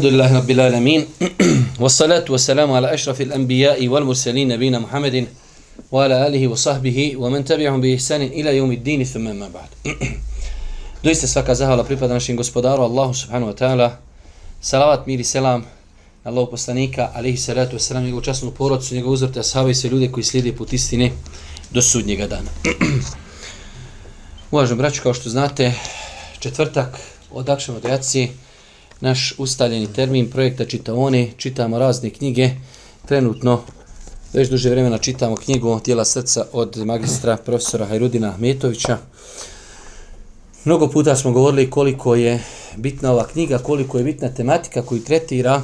Alhamdulillahi Rabbil Alamin Wassalatu wassalamu ala ašrafil anbijai wal mursalin nabina Muhammedin wa ala alihi wa sahbihi wa men tabi'hum bi ihsanin ila jumi dini thumma ma ba'd Doista svaka zahvala pripada našim gospodaru Allahu subhanahu wa ta'ala Salavat, mir i selam Allahu poslanika alihi salatu wassalam njegovu časnu porodcu, njegovu uzvrte ashabi se ljude koji slijede put istine do sudnjega dana Uvažno braću, kao što znate četvrtak od Akšama do Jaci, naš ustaljeni termin projekta Čitaone, čitamo razne knjige, trenutno već duže vremena čitamo knjigu Tijela srca od magistra profesora Hajrudina Ahmetovića. Mnogo puta smo govorili koliko je bitna ova knjiga, koliko je bitna tematika koju tretira.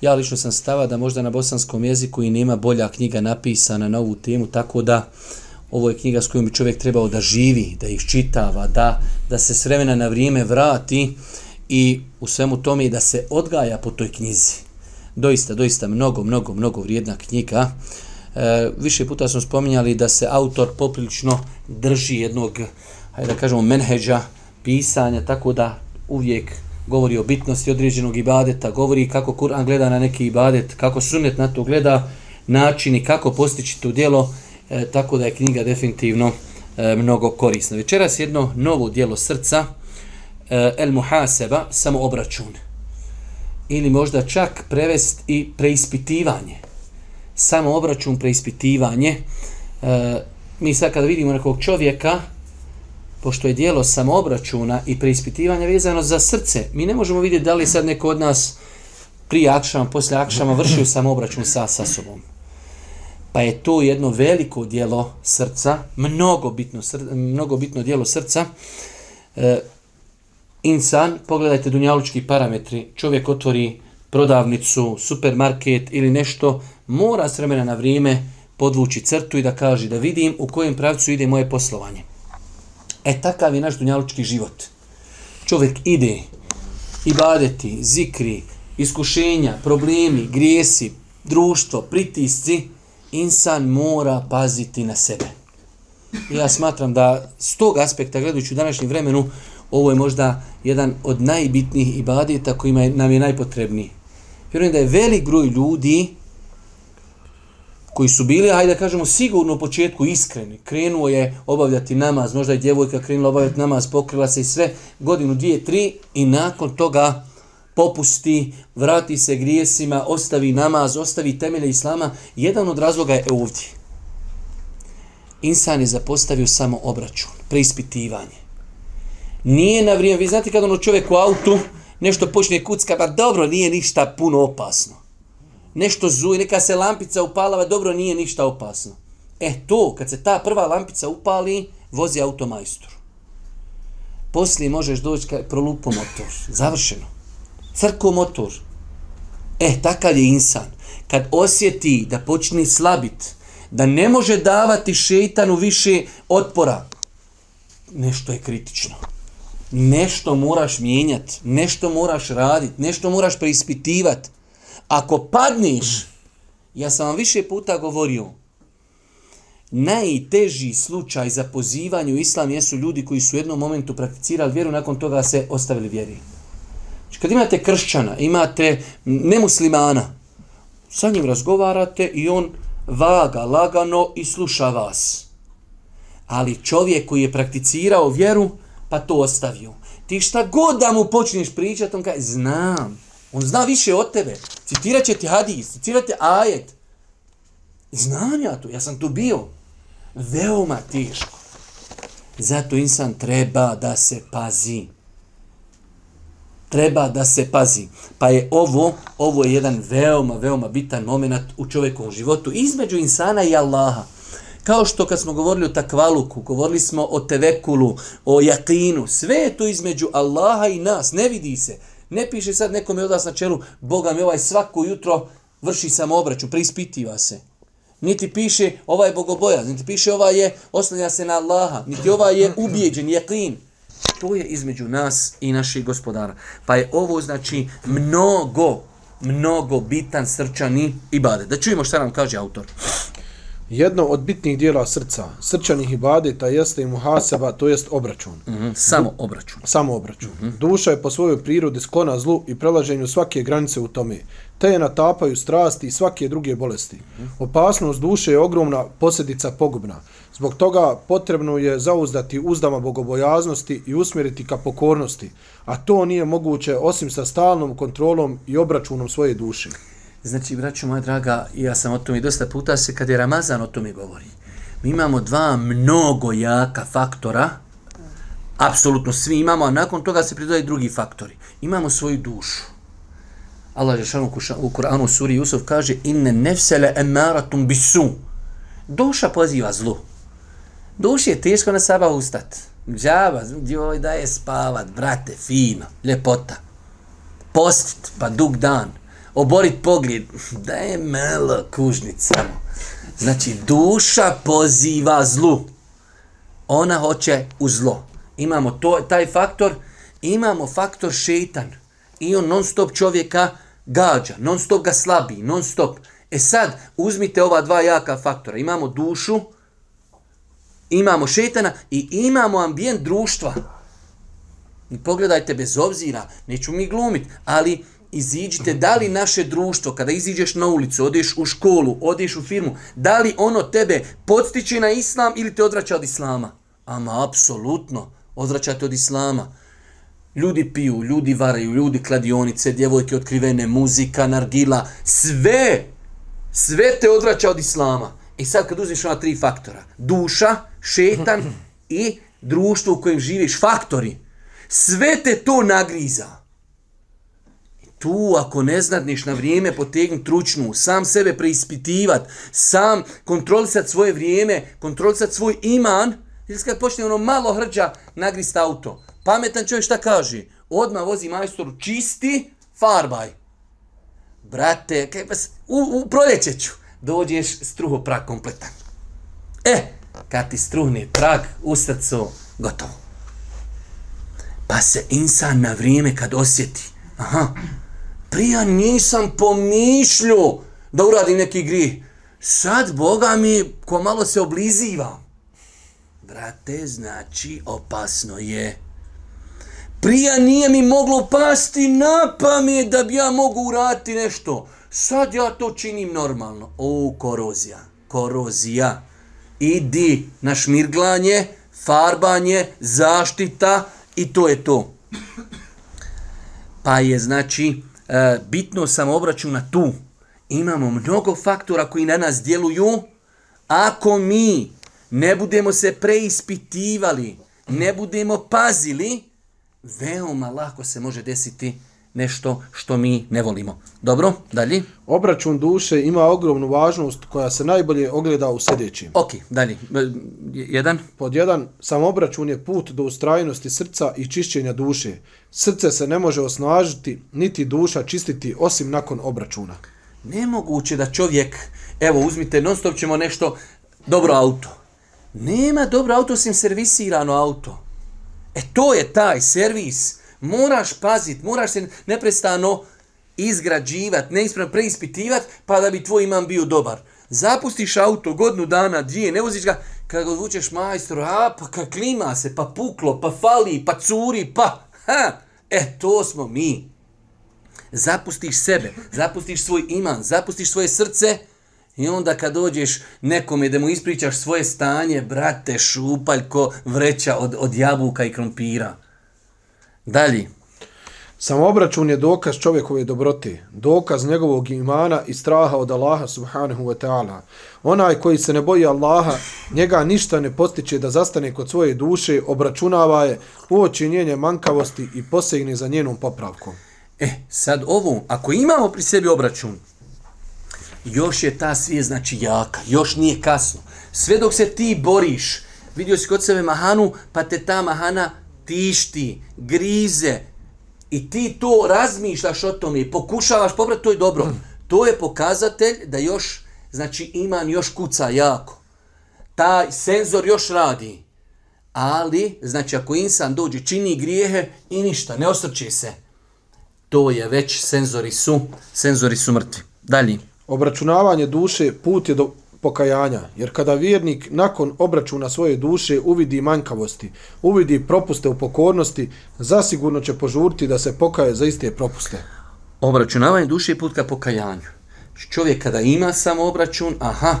Ja lično sam stava da možda na bosanskom jeziku i nema bolja knjiga napisana na ovu temu, tako da ovo je knjiga s kojom bi čovjek trebao da živi, da ih čitava, da, da se s vremena na vrijeme vrati i u svemu tome da se odgaja po toj knjizi. Doista, doista mnogo, mnogo, mnogo vrijedna knjiga. E, više puta smo spominjali da se autor poprilično drži jednog, hajde da kažemo, menheđa pisanja, tako da uvijek govori o bitnosti određenog ibadeta, govori kako Kur'an gleda na neki ibadet, kako sunet na to gleda, načini kako postići to djelo, e, tako da je knjiga definitivno e, mnogo korisna. Večeras jedno novo dijelo srca, Eh, el muhaseba, samo obračun. Ili možda čak prevest i preispitivanje. Samo obračun, preispitivanje. Eh, mi sad kada vidimo nekog čovjeka, pošto je dijelo samoobračuna i preispitivanja vezano za srce, mi ne možemo vidjeti da li sad neko od nas prije akšama, poslije akšama vršio samoobračun sa, sa sobom. Pa je to jedno veliko dijelo srca, mnogo bitno, mnogo bitno dijelo srca, e, Insan, pogledajte dunjalučki parametri, čovjek otvori prodavnicu, supermarket ili nešto, mora s vremena na vrijeme podvući crtu i da kaže da vidim u kojem pravcu ide moje poslovanje. E takav je naš dunjalučki život. Čovjek ide i badeti, zikri, iskušenja, problemi, grijesi, društvo, pritisci, insan mora paziti na sebe. Ja smatram da s tog aspekta gledajući u današnjem vremenu ovo je možda jedan od najbitnijih ibadeta kojima je, nam je najpotrebniji. Vjerujem da je velik broj ljudi koji su bili, hajde da kažemo, sigurno u početku iskreni, krenuo je obavljati namaz, možda je djevojka krenula obavljati namaz, pokrila se i sve, godinu, dvije, tri i nakon toga popusti, vrati se grijesima, ostavi namaz, ostavi temelje islama. Jedan od razloga je ovdje. Insan je zapostavio samo obračun, preispitivanje nije na vrijeme, vi znate kad ono čovjek u autu nešto počne kucka, pa dobro, nije ništa puno opasno. Nešto zuje, neka se lampica upalava, pa dobro, nije ništa opasno. E to, kad se ta prva lampica upali, vozi automajstor. Poslije možeš doći kaj prolupo motor, završeno. Crko motor. E, takav je insan. Kad osjeti da počne slabit, da ne može davati šeitanu više otpora, nešto je kritično nešto moraš mijenjati, nešto moraš raditi, nešto moraš preispitivati. Ako padneš, ja sam vam više puta govorio, najteži slučaj za pozivanje u islam jesu ljudi koji su u jednom momentu prakticirali vjeru, nakon toga se ostavili vjeri. Znači, kad imate kršćana, imate nemuslimana, sa njim razgovarate i on vaga lagano i sluša vas. Ali čovjek koji je prakticirao vjeru, pa to ostavio. Ti šta god da mu počneš pričati, on kaže, znam, on zna više od tebe. Citirat će ti hadis, citirat će ajet. Znam ja to, ja sam tu bio. Veoma teško. Zato insan treba da se pazi. Treba da se pazi. Pa je ovo, ovo je jedan veoma, veoma bitan moment u čovjekovom životu. Između insana i Allaha. Kao što kad smo govorili o takvaluku, govorili smo o tevekulu, o jakinu, sve je to između Allaha i nas, ne vidi se. Ne piše sad nekom je od vas na čelu, Boga mi ovaj svako jutro vrši samobraću, prispitiva se. Niti piše ovaj je bogoboja, niti piše ovaj je oslanja se na Allaha, niti ovaj je ubijeđen, jakin. To je između nas i naših gospodara. Pa je ovo znači mnogo, mnogo bitan srčani ibadet. Da čujemo šta nam kaže autor jedno od bitnih dijela srca, srčanih ibadeta, jeste i muhaseba, to jest obračun. Mm -hmm. Samo obračun. Du samo obračun. Mm -hmm. Duša je po svojoj prirodi sklona zlu i prelaženju svake granice u tome, te je natapaju strasti i svake druge bolesti. Mm -hmm. Opasnost duše je ogromna posljedica pogubna. Zbog toga potrebno je zauzdati uzdama bogobojaznosti i usmjeriti ka pokornosti, a to nije moguće osim sa stalnom kontrolom i obračunom svoje duše. Znači, braću moja draga, ja sam o tom i dosta puta se kad je Ramazan o tom i govori. Mi imamo dva mnogo jaka faktora, apsolutno svi imamo, a nakon toga se pridodaju drugi faktori. Imamo svoju dušu. Allah je šalom u Kur'anu suri Jusuf kaže inne nefsele emaratum bisu. Duša poziva zlu. Duši je teško na saba ustat. Džaba, joj daje spavat, brate, fino, ljepota. Postit, pa dug dan oborit pogled, da je malo kužnica. Znači, duša poziva zlu. Ona hoće u zlo. Imamo to, taj faktor, imamo faktor šetan. I on non stop čovjeka gađa, non stop ga slabi, non stop. E sad, uzmite ova dva jaka faktora. Imamo dušu, imamo šetana i imamo ambijent društva. I pogledajte, bez obzira, neću mi glumit, ali iziđite, da li naše društvo, kada iziđeš na ulicu, odeš u školu, odeš u firmu, da li ono tebe podstiče na islam ili te odvraća od islama? Ama, apsolutno, odvraća te od islama. Ljudi piju, ljudi varaju, ljudi kladionice, djevojke otkrivene, muzika, nargila, sve, sve te odvraća od islama. I e sad kad uzmiš ona tri faktora, duša, šetan i društvo u kojem živiš, faktori, sve te to nagriza tu ako ne znadniš na vrijeme potegnu tručnu, sam sebe preispitivat, sam kontrolisat svoje vrijeme, kontrolisat svoj iman, ili kad počne ono malo hrđa nagrist auto. Pametan čovjek šta kaže? Odma vozi majstoru čisti, farbaj. Brate, kaj pas, u, u proljeće ću. Dođeš struho prag kompletan. E, kad ti struhne prag u srcu, gotovo. Pa se insan na vrijeme kad osjeti, aha, prija pa nisam pomišlju da uradim neki grih. Sad, Boga mi, ko malo se obliziva. Brate, znači, opasno je. Prija nije mi moglo pasti na pamet da bi ja mogu urati nešto. Sad ja to činim normalno. O, korozija, korozija. Idi na šmirglanje, farbanje, zaštita i to je to. Pa je, znači, E, bitno samobraćuna tu. Imamo mnogo faktora koji na nas djeluju. Ako mi ne budemo se preispitivali, ne budemo pazili, veoma lako se može desiti samobraćuna nešto što mi ne volimo. Dobro, dalje. Obračun duše ima ogromnu važnost koja se najbolje ogleda u sljedećem. Ok, dalje. Jedan. Pod jedan, sam obračun je put do ustrajnosti srca i čišćenja duše. Srce se ne može osnažiti, niti duša čistiti osim nakon obračuna. Nemoguće da čovjek, evo uzmite, non stop ćemo nešto, dobro auto. Nema dobro auto osim servisirano auto. E to je taj servis. Servis Moraš pazit, moraš se neprestano izgrađivat, neispravno preispitivat, pa da bi tvoj imam bio dobar. Zapustiš auto godinu dana, dvije, ne voziš ga, kada ga odvučeš majstor, a pa ka klima se, pa puklo, pa fali, pa curi, pa, ha, e to smo mi. Zapustiš sebe, zapustiš svoj iman, zapustiš svoje srce i onda kad dođeš nekome da mu ispričaš svoje stanje, brate, šupaljko, vreća od, od jabuka i krompira. Dalji. Samobračun je dokaz čovjekove dobrote, dokaz njegovog imana i straha od Allaha subhanahu wa ta'ala. Onaj koji se ne boji Allaha, njega ništa ne postiče da zastane kod svoje duše, obračunava je uoči njenje mankavosti i posegne za njenom popravkom. E, sad ovo, ako imamo pri sebi obračun, još je ta svijest znači jaka, još nije kasno. Sve dok se ti boriš, vidio si kod sebe mahanu, pa te ta mahana tišti, grize i ti to razmišljaš o tome i pokušavaš pobrati, to je dobro. To je pokazatelj da još, znači iman još kuca jako. Taj senzor još radi. Ali, znači ako insan dođe, čini grijehe i ništa, ne osrči se. To je već senzori su, senzori su mrtvi. Dalje. Obračunavanje duše, put je do pokajanja, jer kada vjernik nakon obračuna svoje duše uvidi manjkavosti, uvidi propuste u pokornosti, zasigurno će požuriti da se pokaje za iste propuste. Obračunavanje duše je put ka pokajanju. Čovjek kada ima samo obračun, aha,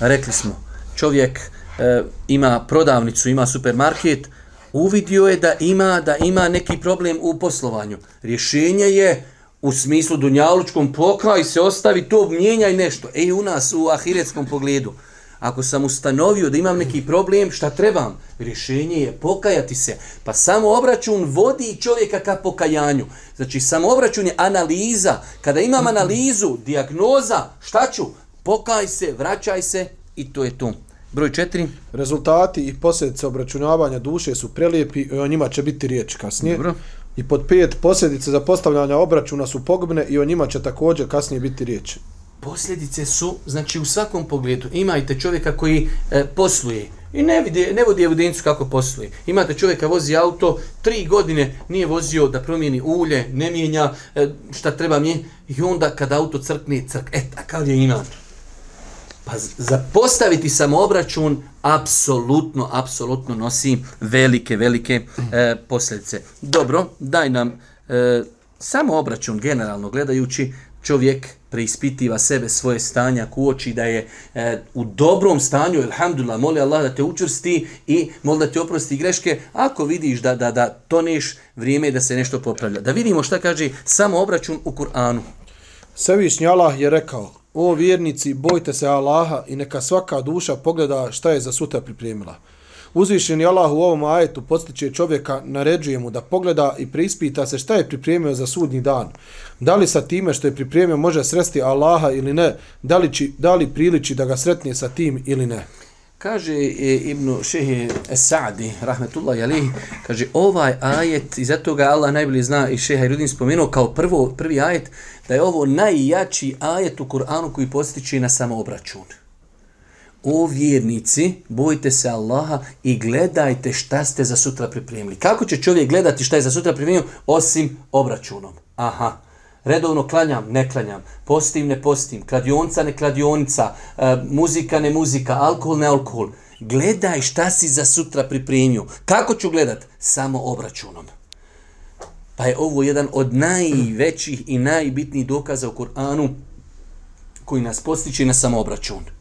rekli smo, čovjek e, ima prodavnicu, ima supermarket, uvidio je da ima, da ima neki problem u poslovanju. Rješenje je, u smislu dunjalučkom pokaj se ostavi to, mijenjaj nešto. Ej, u nas, u ahiretskom pogledu, ako sam ustanovio da imam neki problem, šta trebam? Rješenje je pokajati se. Pa samo obračun vodi čovjeka ka pokajanju. Znači, samo obračun je analiza. Kada imam analizu, diagnoza, šta ću? Pokaj se, vraćaj se i to je to. Broj četiri. Rezultati i posljedice obračunavanja duše su prelijepi i o njima će biti riječ kasnije. Dobro. I pod pet, posljedice za postavljanje obračuna su pogubne i o njima će također kasnije biti riječ. Posljedice su, znači u svakom pogledu, imajte čovjeka koji e, posluje i ne, vidi, ne vodi evidenciju kako posluje. Imate čovjeka vozi auto, tri godine nije vozio da promijeni ulje, ne mijenja e, šta treba mijenja i onda kada auto crkne, crk. E, takav je imam. Pa zapostaviti samoobračun apsolutno, apsolutno nosi velike, velike e, posljedice. Dobro, daj nam e, samoobračun generalno gledajući čovjek preispitiva sebe, svoje stanja, kuoči da je e, u dobrom stanju, elhamdulillah, moli Allah da te učvrsti i moli da ti oprosti greške, ako vidiš da, da, da toneš vrijeme da se nešto popravlja. Da vidimo šta kaže samoobračun u Kur'anu. Sevišnji Allah je rekao, O vjernici, bojte se Allaha i neka svaka duša pogleda šta je za sutra pripremila. Uzvišeni Allah u ovom ajetu postiče čovjeka, naređuje mu da pogleda i preispita se šta je pripremio za sudnji dan. Da li sa time što je pripremio može sresti Allaha ili ne, da li, či, da li priliči da ga sretnije sa tim ili ne. Kaže e, Ibn Šehe Esadi, rahmetullah jalih, kaže ovaj ajet, i zato ga Allah najbolje zna i Šeha Irudin spomenuo kao prvo, prvi ajet, da je ovo najjači ajet u Kur'anu koji postiče na samoobračun. O vjernici, bojte se Allaha i gledajte šta ste za sutra pripremili. Kako će čovjek gledati šta je za sutra pripremio osim obračunom? Aha redovno klanjam, ne klanjam, postim, ne postim, kladionca, ne kladionica, e, muzika, ne muzika, alkohol, ne alkohol. Gledaj šta si za sutra pripremio. Kako ću gledat? Samo obračunom. Pa je ovo jedan od najvećih i najbitnijih dokaza u Kur'anu koji nas postiče na samoobračun. obračun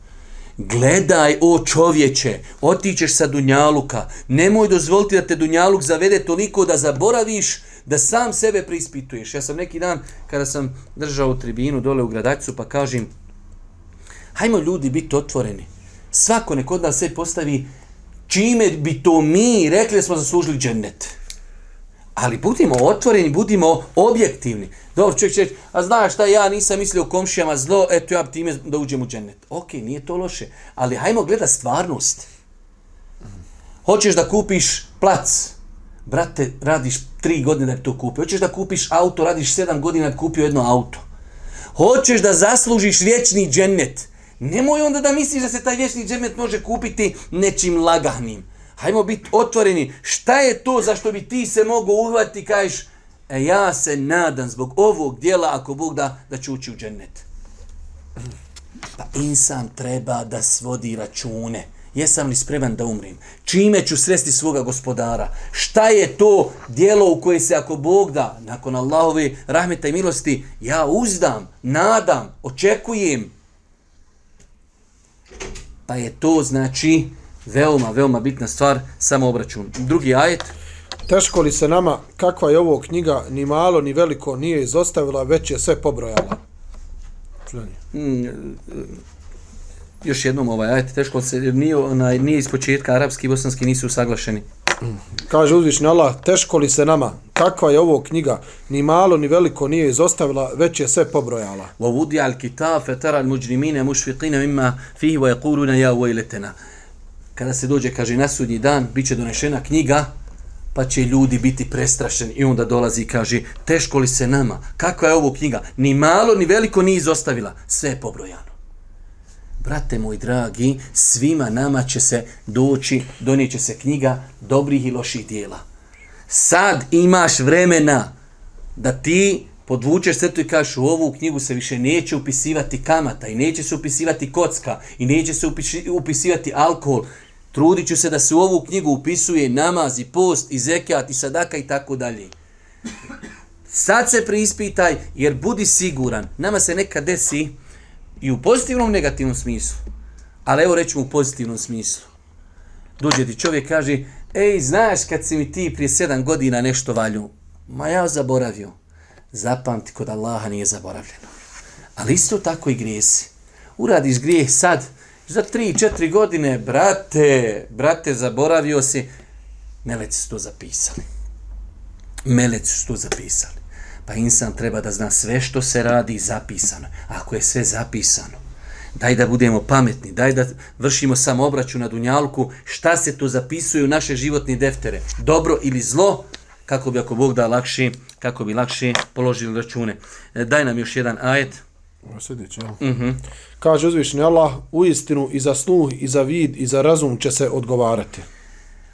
gledaj o čovječe, otićeš sa Dunjaluka, nemoj dozvoliti da te Dunjaluk zavede toliko da zaboraviš da sam sebe prispituješ. Ja sam neki dan kada sam držao tribinu dole u gradacu pa kažem hajmo ljudi biti otvoreni. Svako nekod nas se postavi čime bi to mi rekli smo zaslužili džennet. Ali budimo otvoreni, budimo objektivni. Dobro, čovjek će a znaš šta, ja nisam mislio komšijama zlo, eto ja time da uđem u džennet. Ok, nije to loše, ali hajmo gleda stvarnost. Hoćeš da kupiš plac, brate, radiš tri godine da bi to kupio. Hoćeš da kupiš auto, radiš sedam godina da bi kupio jedno auto. Hoćeš da zaslužiš vječni džennet. Nemoj onda da misliš da se taj vječni džennet može kupiti nečim laganim. Hajmo biti otvoreni. Šta je to za što bi ti se mogu uhvati? Kažeš, e, ja se nadam zbog ovog dijela, ako Bog da, da ću ući u džennet. Pa insan treba da svodi račune. Jesam li spreman da umrim? Čime ću sresti svoga gospodara? Šta je to dijelo u koje se ako Bog da, nakon Allahove rahmeta i milosti, ja uzdam, nadam, očekujem? Pa je to znači veoma, veoma bitna stvar, samo obračun. Drugi ajet. Teško li se nama, kakva je ovo knjiga, ni malo, ni veliko, nije izostavila, već je sve pobrojala. Mm, e, još jednom ovaj ajet, teško li se, jer nije, onaj, nije iz početka, arapski i bosanski nisu usaglašeni. Kaže uzvišnji Allah, teško li se nama, kakva je ovo knjiga, ni malo ni veliko nije izostavila, već je sve pobrojala. Wa wudi al kitab fa tara al mujrimina mushfiqina mimma fihi wa yaquluna ya waylatana kada se dođe, kaže, na sudnji dan, bit će donešena knjiga, pa će ljudi biti prestrašeni. I onda dolazi i kaže, teško li se nama? Kakva je ovo knjiga? Ni malo, ni veliko nije izostavila. Sve je pobrojano. Brate moji dragi, svima nama će se doći, donijet će se knjiga dobrih i loših dijela. Sad imaš vremena da ti podvučeš srtu i kažeš u ovu knjigu se više neće upisivati kamata i neće se upisivati kocka i neće se upisivati alkohol. Trudit ću se da se u ovu knjigu upisuje namaz i post i zekat i sadaka i tako dalje. Sad se prispitaj jer budi siguran. Nama se nekad desi i u pozitivnom negativnom smislu. Ali evo reći u pozitivnom smislu. Dođe ti čovjek kaže, ej, znaš kad si mi ti prije sedam godina nešto valju? Ma ja zaboravio. Zapamti kod Allaha nije zaboravljeno. Ali isto tako i grijesi. Uradiš grijeh sad, Za tri, četiri godine, brate, brate, zaboravio si, meleci su to zapisali. Meleci su to zapisali. Pa insan treba da zna sve što se radi zapisano. Ako je sve zapisano, daj da budemo pametni, daj da vršimo samobraću na dunjalku, šta se to zapisuje u naše životne deftere, dobro ili zlo, kako bi ako Bog da lakši, kako bi lakši položili račune. E, daj nam još jedan ajet. Sljedeći, jel? Mm -hmm. Kaže uzvišnji Allah, u istinu i za sluh, i za vid, i za razum će se odgovarati.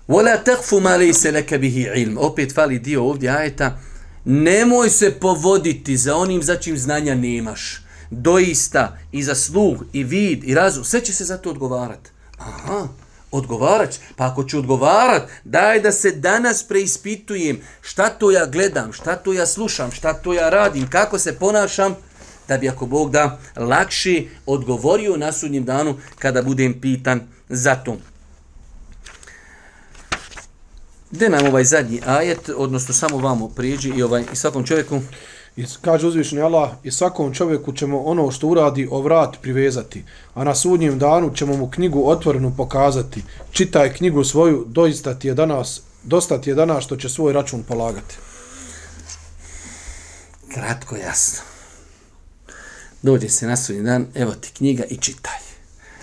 Vola tekfu ma lejse leke bihi ilm. Opet fali dio ovdje ajeta. Nemoj se povoditi za onim za čim znanja nemaš. Doista, i za sluh, i vid, i razum, sve će se za to odgovarati. Aha, odgovarać. Pa ako ću odgovarat, daj da se danas preispitujem šta to ja gledam, šta to ja slušam, šta to ja radim, kako se ponašam, da bi ako Bog da lakše odgovorio na sudnjem danu kada budem pitan za to. Gde nam ovaj zadnji ajet, odnosno samo vamo prijeđi i ovaj i svakom čovjeku? I kaže uzvišnji Allah, i svakom čovjeku ćemo ono što uradi o vrat privezati, a na sudnjem danu ćemo mu knjigu otvorenu pokazati. Čitaj knjigu svoju, doista ti je danas, dosta ti je danas što će svoj račun polagati. Kratko jasno dođe se na sudnji dan, evo ti knjiga i čitaj.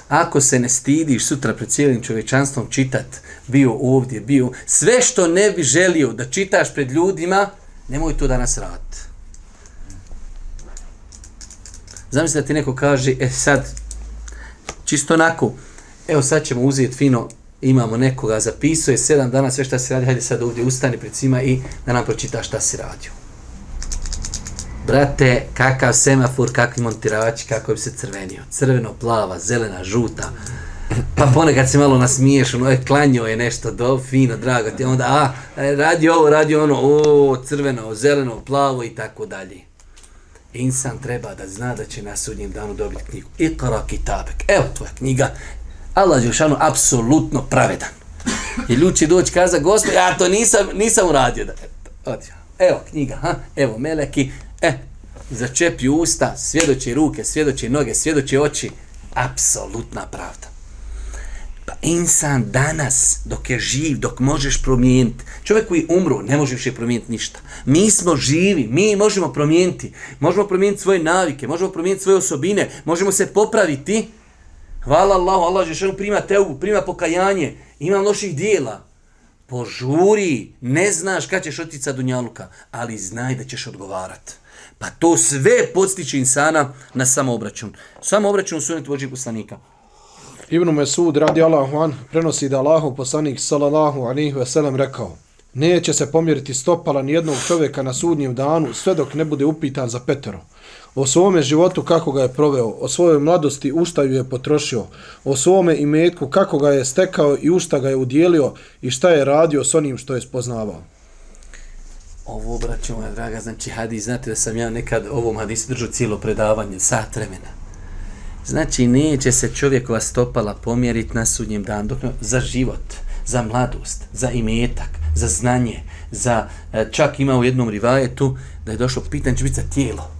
Ako se ne stidiš sutra pred cijelim čovečanstvom čitat, bio ovdje, bio, sve što ne bi želio da čitaš pred ljudima, nemoj to danas raditi. Zamisli da ti neko kaže, e sad, čisto onako, evo sad ćemo uzeti fino, imamo nekoga, zapisuje sedam dana sve šta si radi, hajde sad ovdje ustani pred svima i da nam pročita šta si radio brate, kakav semafor, kakvi montirači, kako bi se crvenio. Crveno, plava, zelena, žuta. Pa ponekad se malo nasmiješ, ono je klanjo je nešto, do, fino, drago ti. Onda, a, e, radi ovo, radi ono, o, crveno, zeleno, plavo i tako dalje. Insan treba da zna da će na sudnjem danu dobiti knjigu. Ikara kitabek, evo tvoja knjiga. Allah je ono apsolutno pravedan. I ljudi će doći kaza, gospod, ja to nisam, nisam uradio. Da, evo, evo knjiga, ha, evo meleki, E, začepi usta, svjedoči ruke, svjedoči noge, svjedoči oči. Apsolutna pravda. Pa insan danas, dok je živ, dok možeš promijeniti, čovjek koji je umro, ne može više promijeniti ništa. Mi smo živi, mi možemo promijeniti. Možemo promijeniti svoje navike, možemo promijeniti svoje osobine, možemo se popraviti. Hvala Allahu, Allah je što prima te prima pokajanje, ima loših dijela. Požuri, ne znaš kada ćeš otići sa Dunjaluka, ali znaj da ćeš odgovarati. Pa to sve podstiče insana na samoobračun. Samoobračun u sunetu Božih poslanika. Ibn Mesud radi Allahu an, prenosi da Allahu poslanik sallallahu anihi veselem rekao Neće se pomjeriti stopala ni jednog čovjeka na sudnjem danu sve dok ne bude upitan za petero. O svome životu kako ga je proveo, o svojoj mladosti usta ju je potrošio, o svome imetku kako ga je stekao i usta ga je udjelio i šta je radio s onim što je spoznavao. Ovo, braćo moja draga, znači hadis, znate da sam ja nekad ovom hadisu držao cijelo predavanje, sat vremena. Znači, neće se čovjekova stopala pomjerit na sudnjem dan, dok za život, za mladost, za imetak, za znanje, za e, čak ima u jednom rivajetu da je došlo pitanje će biti za tijelo.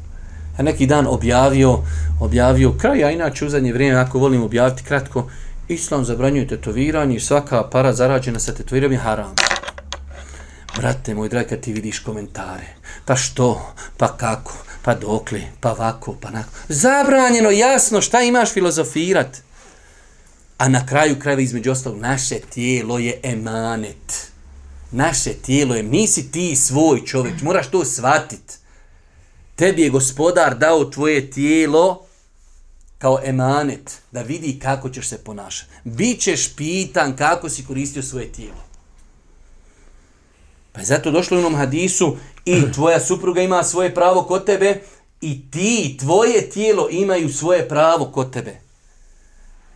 Ja neki dan objavio, objavio kraj, a inače u zadnje vrijeme, ako volim objaviti kratko, islam zabranjuje tetoviranje, svaka para zarađena sa tetoviranjem je haram. Brate moj draga, ti vidiš komentare. Pa što? Pa kako? Pa dokle? Pa vako? Pa nako? Zabranjeno, jasno, šta imaš filozofirat? A na kraju krajeva između ostalog, naše tijelo je emanet. Naše tijelo je, nisi ti svoj čovjek, moraš to shvatit. Tebi je gospodar dao tvoje tijelo kao emanet, da vidi kako ćeš se ponašati. Bićeš pitan kako si koristio svoje tijelo. Pa je zato došlo u onom hadisu i tvoja supruga ima svoje pravo kod tebe i ti, tvoje tijelo imaju svoje pravo kod tebe.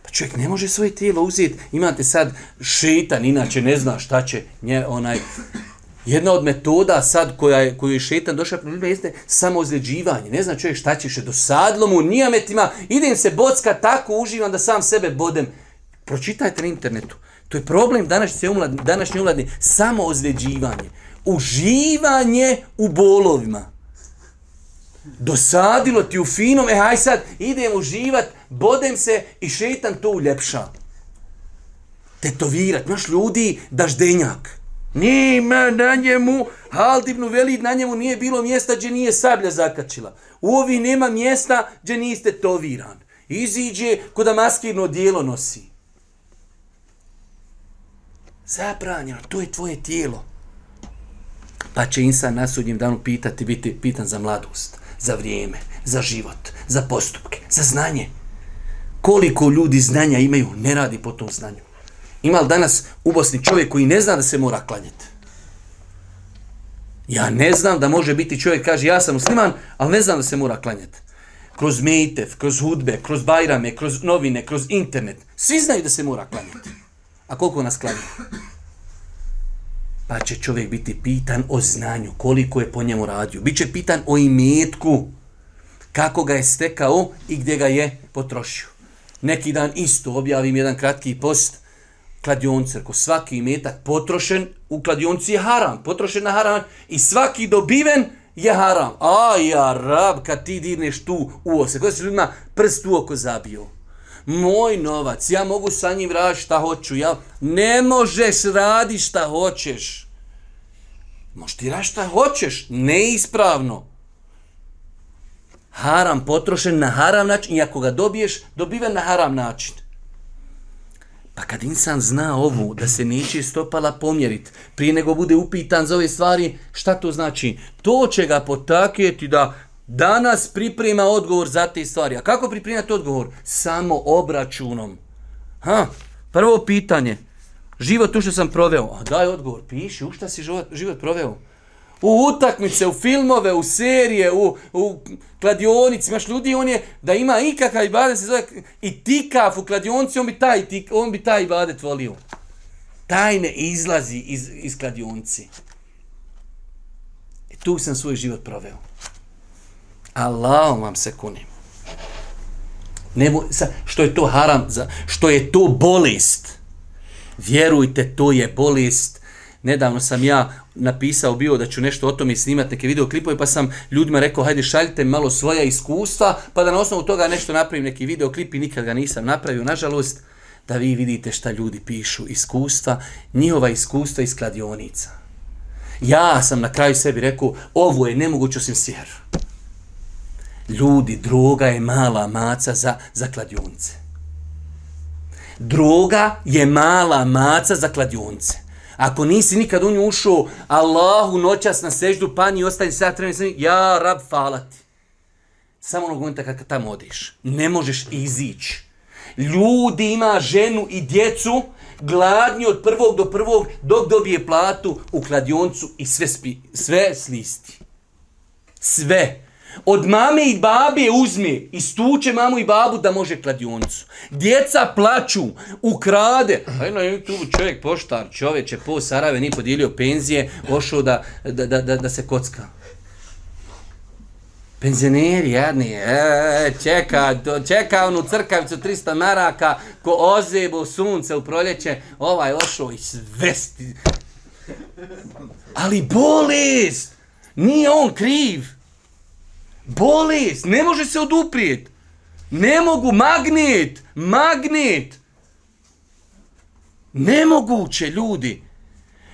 Pa čovjek ne može svoje tijelo uzeti. Imate sad šetan, inače ne zna šta će nje onaj... Jedna od metoda sad koja je, koju je šetan došao pred ljubav jeste samo ozljeđivanje. Ne zna čovjek šta ćeš do sadlom u nijametima. Idem se bocka tako uživam da sam sebe bodem. Pročitajte na internetu. To je problem današnje umladne, današnje umladne samo ozljeđivanje. Uživanje u bolovima. Dosadilo ti u finom, e haj sad idem uživat, bodem se i šetan to uljepša. Tetovirat, imaš ljudi daždenjak. Nima na njemu, Haldivnu veli, na njemu nije bilo mjesta gdje nije sablja zakačila. U ovi nema mjesta gdje niste toviran. Iziđe kod maskirno dijelo nosi zabranjeno, to je tvoje tijelo. Pa će insan na sudnjem danu pitati, biti pitan za mladost, za vrijeme, za život, za postupke, za znanje. Koliko ljudi znanja imaju, ne radi po tom znanju. Ima li danas u Bosni čovjek koji ne zna da se mora klanjati? Ja ne znam da može biti čovjek, kaže ja sam musliman, ali ne znam da se mora klanjati. Kroz mejtev, kroz hudbe, kroz bajrame, kroz novine, kroz internet. Svi znaju da se mora klanjati. A koliko nas klanja? Pa će čovjek biti pitan o znanju, koliko je po njemu radio. Biće pitan o imetku, kako ga je stekao i gdje ga je potrošio. Neki dan isto objavim jedan kratki post, kladioncer, ko svaki imetak potrošen u kladionci je haram, potrošen na haram i svaki dobiven je haram. A ja rab, kad ti dirneš tu u ose, kada si ljudima prst u oko zabio moj novac, ja mogu sa njim raditi šta hoću, ja ne možeš raditi šta hoćeš. Možeš ti raditi šta hoćeš, neispravno. Haram potrošen na haram način i ako ga dobiješ, dobiven na haram način. Pa kad insan zna ovu, da se neće stopala pomjerit, prije nego bude upitan za ove stvari, šta to znači? To će ga potakjeti da danas priprema odgovor za te stvari. A kako pripremati odgovor? Samo obračunom. Ha, prvo pitanje. Život tu što sam proveo. A daj odgovor, piši u šta si život, život proveo. U utakmice, u filmove, u serije, u, u kladionici. Imaš ljudi, on je, da ima ikakav ibadet, se zove i tikaf u kladionici, on bi taj, tik, on bi taj ibadet volio. Tajne izlazi iz, iz kladionici. E tu sam svoj život proveo. Allahom vam se kunim. Ne bo, sa, što je to haram, za, što je to bolest. Vjerujte, to je bolest. Nedavno sam ja napisao bio da ću nešto o tome snimati, neke videoklipove, pa sam ljudima rekao, hajde šaljite malo svoja iskustva, pa da na osnovu toga nešto napravim neki videoklip i nikad ga nisam napravio, nažalost, da vi vidite šta ljudi pišu, iskustva, njihova iskustva iz kladionica. Ja sam na kraju sebi rekao, ovo je nemoguće osim sjeru. Ljudi, droga je mala maca za, za kladionice. Droga je mala maca za kladionice. Ako nisi nikad u nju ušao, Allahu noćas na seždu, pa ni ostani sada trenutno, ja rab falati. Samo onog momenta kad tamo odeš. Ne možeš izići. Ljudi ima ženu i djecu, gladni od prvog do prvog, dok dobije platu u kladioncu i sve, spi, sve slisti. Sve. Sve od mame i babe uzme i stuče mamu i babu da može kladionicu. Djeca plaću, ukrade. Aj na YouTube čovjek poštar, čovječe, po Sarave ni podijelio penzije, ošao da, da, da, da, da se kocka. Penzioneri, jadni, e, čeka, do, čeka onu crkavicu 300 maraka, ko ozebo sunce u proljeće, ovaj ošao i svesti. Ali bolest! Nije on kriv! Bolest, ne može se oduprijet. Ne mogu, magnet, magnet. Nemoguće, ljudi.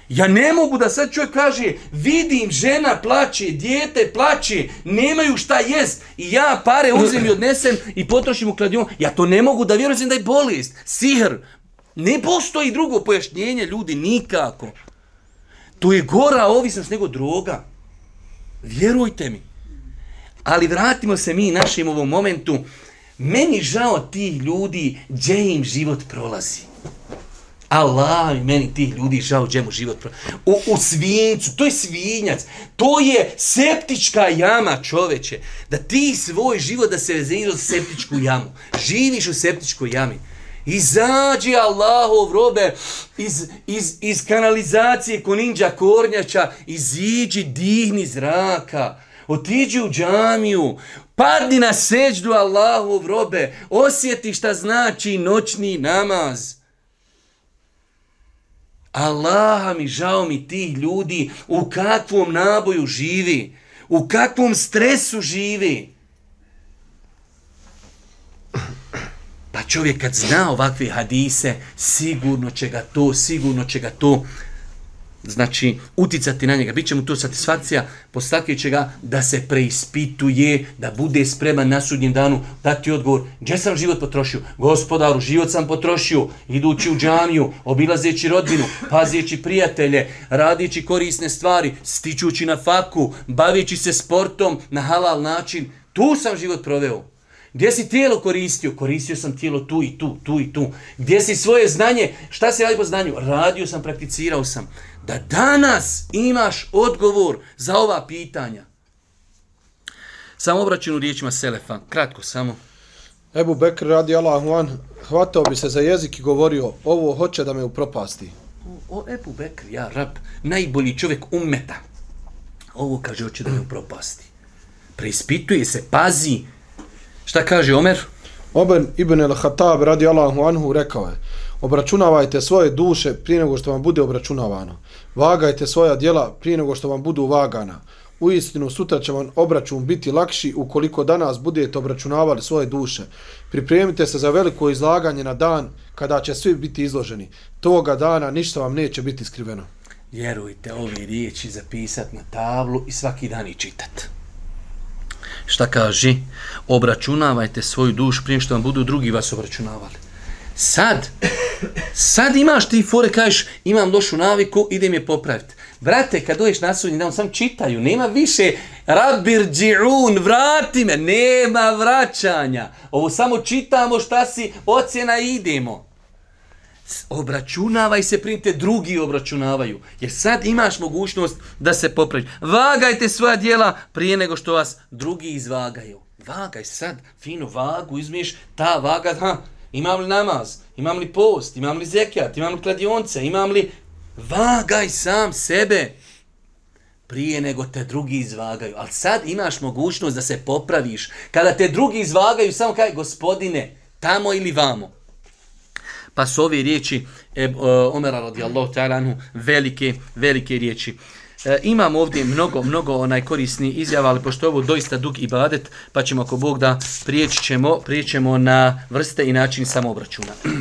Ja ne mogu da sad čovjek kaže, vidim žena plaći, dijete plaći, nemaju šta jest. I ja pare uzim i odnesem i potrošim u kladion. Ja to ne mogu da vjerujem da je bolest, sihr. Ne postoji drugo pojašnjenje, ljudi, nikako. To je gora ovisnost nego droga. Vjerujte mi. Ali vratimo se mi našem ovom momentu. Meni žao ti ljudi, gdje im život prolazi. Allah i meni ti ljudi žao gdje mu život prolazi. U, u svinjicu, to je svinjac, to je septička jama čoveče. Da ti svoj život da se vezeniš u septičku jamu. Živiš u septičkoj jami. Izađi Allahov robe iz, iz, iz kanalizacije koninđa kornjača, iziđi, dihni zraka. Iziđi, dihni zraka. Otiđi u džamiju, padni na seđdu Allahov robe, osjeti šta znači noćni namaz. Allaha mi, žao mi tih ljudi u kakvom naboju živi, u kakvom stresu živi. Pa čovjek kad zna ovakve hadise, sigurno će ga to, sigurno će ga to znači uticati na njega, bit će mu to satisfakcija, postakit će ga da se preispituje, da bude spreman na sudnjem danu, dati odgovor, gdje sam život potrošio? Gospodaru, život sam potrošio, idući u džamiju, obilazeći rodinu, pazijeći prijatelje, radići korisne stvari, stičući na faku, bavijeći se sportom na halal način, tu sam život proveo. Gdje si tijelo koristio? Koristio sam tijelo tu i tu, tu i tu. Gdje si svoje znanje? Šta si radio po znanju? Radio sam, prakticirao sam da danas imaš odgovor za ova pitanja. Samo obraćenu riječima Selefa, kratko samo. Ebu Bekr radi Allahu an, hvatao bi se za jezik i govorio, ovo hoće da me upropasti. O, o Ebu Bekr, ja rab, najbolji čovjek umeta. Ovo kaže, hoće da me upropasti. Preispituje se, pazi. Šta kaže Omer? Omer ibn el-Hatab radi Allahu anhu rekao je, Obračunavajte svoje duše prije nego što vam bude obračunavano. Vagajte svoja djela prije nego što vam budu vagana. U istinu, sutra će vam obračun biti lakši ukoliko danas budete obračunavali svoje duše. Pripremite se za veliko izlaganje na dan kada će svi biti izloženi. Toga dana ništa vam neće biti skriveno. Vjerujte ove riječi zapisat na tablu i svaki dan i čitat. Šta kaži? Obračunavajte svoju dušu prije što vam budu drugi vas obračunavali. Sad, sad imaš ti fore, kažeš, imam lošu naviku, idem je popraviti. Brate, kad doješ na sudnji dan, sam čitaju, nema više, rabir džirun, vrati me, nema vraćanja. Ovo samo čitamo šta si, ocjena idemo. Obračunavaj se prije te drugi obračunavaju. Jer sad imaš mogućnost da se popraviš. Vagajte svoja dijela prije nego što vas drugi izvagaju. Vagaj sad, finu vagu izmiješ, ta vaga, ha, imam li namaz, imam li post, imam li zekijat, imam li kladionce, imam li... Vagaj sam sebe prije nego te drugi izvagaju. Ali sad imaš mogućnost da se popraviš. Kada te drugi izvagaju, samo kaj, gospodine, tamo ili vamo. Pa su ove riječi, e, Omera radijallahu ta'ala, velike, velike riječi. E, imamo ovdje mnogo, mnogo onaj korisni izjava, ali pošto je ovo doista dug i badet, pa ćemo ako Bog da priječemo, priječemo na vrste i način samobračuna.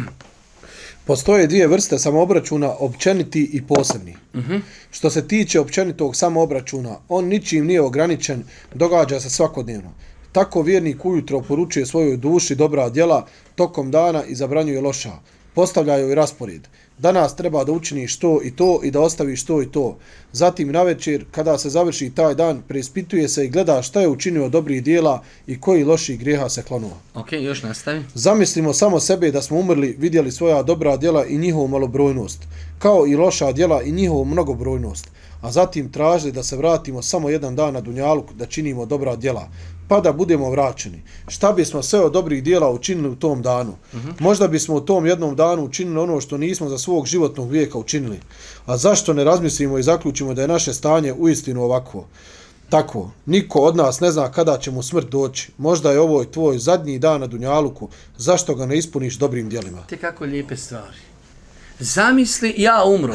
Postoje dvije vrste samobračuna, općeniti i posebni. Uh mhm. -huh. Što se tiče općenitog samobračuna, on ničim nije ograničen, događa se svakodnevno. Tako vjernik ujutro poručuje svojoj duši dobra djela tokom dana i zabranjuje loša. Postavljaju i raspored danas treba da učiniš to i to i da ostaviš to i to. Zatim na večer, kada se završi taj dan, preispituje se i gleda šta je učinio dobrih dijela i koji loši grijeha se klonuo. Ok, još nastavi. Zamislimo samo sebe da smo umrli, vidjeli svoja dobra dijela i njihovu malobrojnost, kao i loša dijela i njihovu mnogobrojnost a zatim tražili da se vratimo samo jedan dan na Dunjaluk da činimo dobra djela, pa da budemo vraćeni. Šta bismo sve od dobrih djela učinili u tom danu? Uh mhm. -huh. Možda bismo u tom jednom danu učinili ono što nismo za svog životnog vijeka učinili. A zašto ne razmislimo i zaključimo da je naše stanje u istinu ovako? Tako, niko od nas ne zna kada će mu smrt doći. Možda je ovo tvoj zadnji dan na Dunjaluku. Zašto ga ne ispuniš dobrim djelima? Te kako lijepe stvari. Zamisli, ja umro.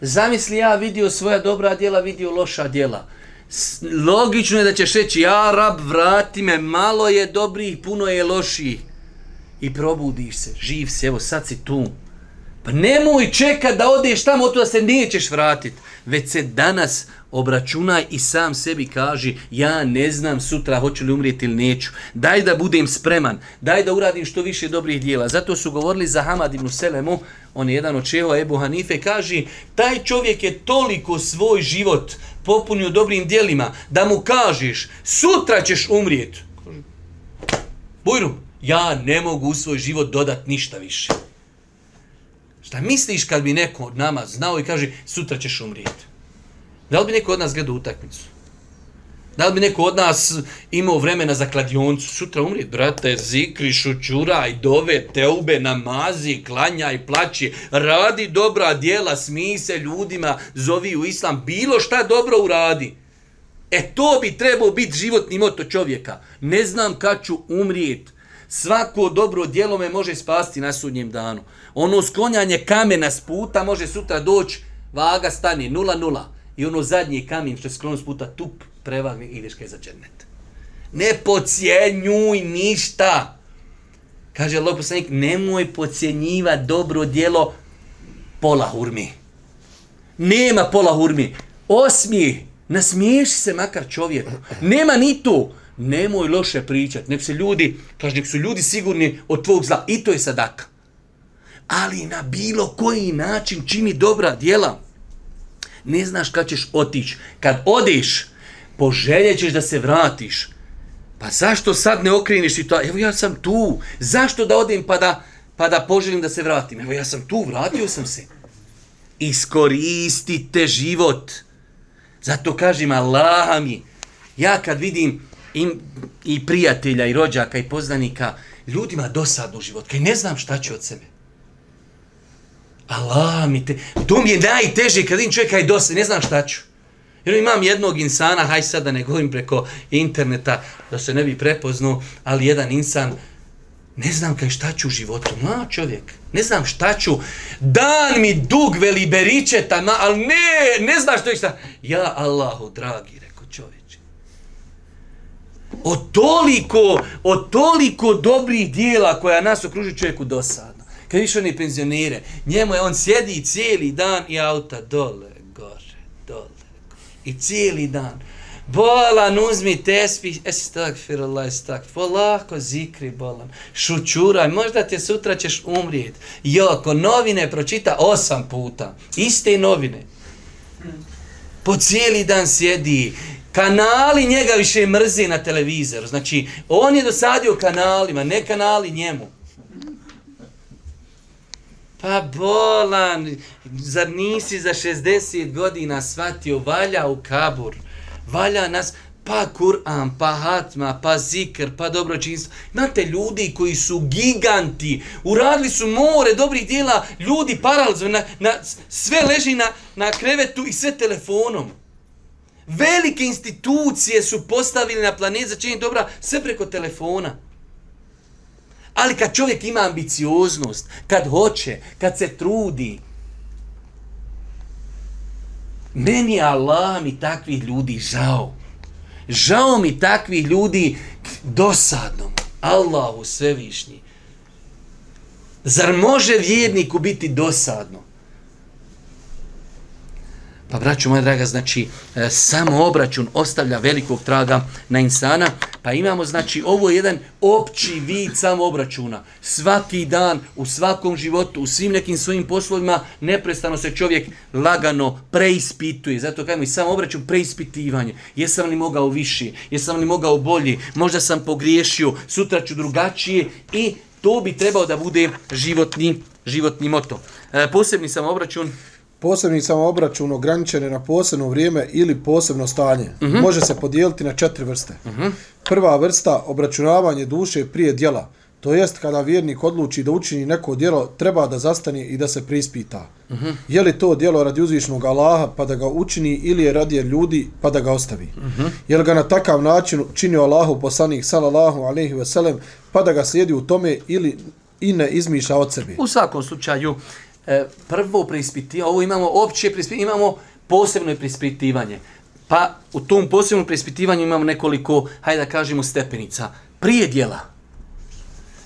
Zamisli ja vidio svoja dobra djela, vidio loša djela. Logično je da ćeš reći, ja rab, vrati me, malo je dobrih, puno je loših. I probudiš se, živ si, evo sad si tu. Pa nemoj čekat da odeš tamo, to da se nećeš vratit. Već se danas, obračunaj i sam sebi kaži ja ne znam sutra hoću li umrijeti ili neću. Daj da budem spreman, daj da uradim što više dobrih dijela. Zato su govorili za Hamad ibn Selemu, on je jedan od čeho Ebu Hanife, kaži taj čovjek je toliko svoj život popunio dobrim dijelima da mu kažiš sutra ćeš umrijeti. Bujrum, ja ne mogu u svoj život dodat ništa više. Šta misliš kad bi neko od nama znao i kaže sutra ćeš umrijeti? Da li bi neko od nas gledao utakmicu? Da li bi neko od nas imao vremena za kladioncu? Sutra umri, brate, zikri, šućura, i dove, teube, namazi, klanja i plaći. Radi dobra dijela, smije se ljudima, zovi u islam, bilo šta dobro uradi. E to bi trebao biti životni moto čovjeka. Ne znam kad ću umrijeti. Svako dobro dijelo me može spasti na sudnjem danu. Ono sklonjanje kamena s puta može sutra doći, vaga stani, nula, nula i ono zadnji kamen što je sklon s puta tup, prevagni i ideš kaj za džennet. Ne pocijenjuj ništa! Kaže Allah poslanik, nemoj pocijenjiva dobro dijelo pola hurmi. Nema pola hurmi. Osmi, nasmiješ se makar čovjek. Nema ni tu. Nemoj loše pričat. Nek se ljudi, kaže, nek su ljudi sigurni od tvog zla. I to je sadaka. Ali na bilo koji način čini dobra djela ne znaš kad ćeš otići. Kad odeš, poželjet ćeš da se vratiš. Pa zašto sad ne okreniš i to? Evo ja sam tu. Zašto da odem pa da, pa da poželim da se vratim? Evo ja sam tu, vratio sam se. Iskoristite život. Zato kažem Allah mi. Ja kad vidim i, i prijatelja i rođaka i poznanika, ljudima dosadno život, kaj ne znam šta će od sebe. Allah mi te... To mi je najteže kad im čovjek, aj dosta, ne znam šta ću. Jer imam jednog insana, haj sad da ne govorim preko interneta, da se ne bi prepoznao, ali jedan insan, ne znam kaj šta ću u životu, ma čovjek, ne znam šta ću, dan mi dug veli beričeta, ma, ali ne, ne znaš što je šta. Ja, Allahu, dragi, rekao čovječe. O toliko, o toliko dobrih dijela koja nas okružuje čovjeku do sada kad više ne penzionire, njemu je, on sjedi cijeli dan i auta dole, gore, dole, gore. I cijeli dan. Bolan, uzmi tespi, estakfir Allah, estakfir. Polako zikri, bolan. Šućuraj, možda te sutra ćeš umrijet. Joko, novine pročita osam puta. Iste novine. Po cijeli dan sjedi. Kanali njega više mrze na televizoru. Znači, on je dosadio kanalima, ne kanali njemu. Pa bolan, zar nisi za 60 godina shvatio, valja u kabur, valja nas, pa Kur'an, pa Hatma, pa Zikr, pa dobročinstvo. Znate, ljudi koji su giganti, uradili su more dobrih dijela, ljudi paralizuju, na, na, sve leži na, na krevetu i sve telefonom. Velike institucije su postavili na planet za činjenje dobra, sve preko telefona. Ali kad čovjek ima ambicioznost, kad hoće, kad se trudi, meni je Allah mi takvih ljudi žao. Žao mi takvih ljudi dosadnom. Allahu svevišnji. Zar može vjerniku biti dosadno? Pa braću moja draga, znači e, samo obračun ostavlja velikog traga na insana, pa imamo znači ovo jedan opći vid samo obračuna. Svaki dan, u svakom životu, u svim nekim svojim poslovima, neprestano se čovjek lagano preispituje. Zato kajmo i samo obračun preispitivanje. Jesam li mogao više, jesam li mogao bolje, možda sam pogriješio, sutra ću drugačije i to bi trebao da bude životni, životni moto. E, posebni samo obračun, Posebni samoobračun ograničen je na posebno vrijeme ili posebno stanje. Uh mhm. -huh. Može se podijeliti na četiri vrste. Uh mhm. -huh. Prva vrsta obračunavanje duše prije djela, to jest kada vjernik odluči da učini neko djelo, treba da zastane i da se prispita. Uh mhm. -huh. Je li to djelo radi uzvišnog Allaha pa da ga učini ili je radi ljudi pa da ga ostavi? Uh -huh. Je li ga na takav način činio Allahu poslanih salallahu alaihi veselem pa da ga slijedi u tome ili i ne izmišlja od sebe? U svakom slučaju, E, prvo preispitivanje, ovo imamo opće preispitivanje, imamo posebno preispitivanje. Pa u tom posebnom preispitivanju imamo nekoliko, hajde da kažemo, stepenica. Prije dijela,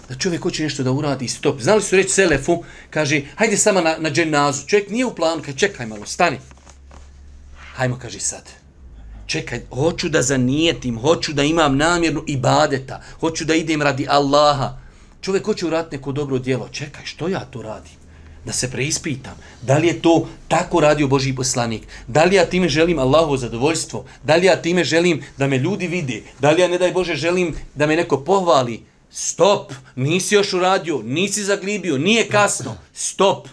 da čovjek hoće nešto da uradi, stop. Znali su reći Selefu, kaže, hajde sama na, na dženazu. Čovjek nije u planu, kaže, čekaj malo, stani. Hajmo, kaže sad. Čekaj, hoću da zanijetim, hoću da imam namjernu ibadeta, hoću da idem radi Allaha. Čovjek hoće uraditi neko dobro djelo. Čekaj, što ja to radim? da se preispitam. Da li je to tako radio Boži poslanik? Da li ja time želim Allahovo zadovoljstvo? Da li ja time želim da me ljudi vide? Da li ja, ne daj Bože, želim da me neko pohvali? Stop! Nisi još uradio, nisi zaglibio, nije kasno. Stop!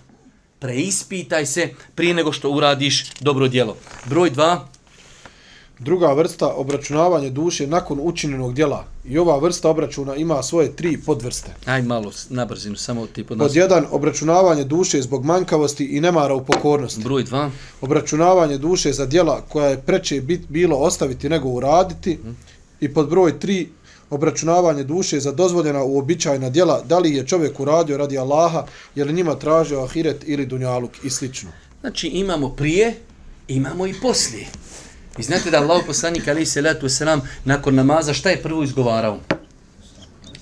Preispitaj se prije nego što uradiš dobro djelo. Broj dva, Druga vrsta obračunavanje duše nakon učinjenog djela. I ova vrsta obračuna ima svoje tri podvrste. Aj malo, nabrzim, samo ti podnosi. Pod jedan, obračunavanje duše zbog manjkavosti i nemara u pokornosti. Broj dva. Obračunavanje duše za djela koja je preče bit, bilo ostaviti nego uraditi. Mm. I pod broj tri, obračunavanje duše za dozvoljena uobičajna djela, da li je čovjek uradio radi Allaha, je li njima tražio ahiret ili dunjaluk i slično. Znači imamo prije, imamo i poslije. I znate da Allah poslanik ali se letu selam nakon namaza šta je prvo izgovarao?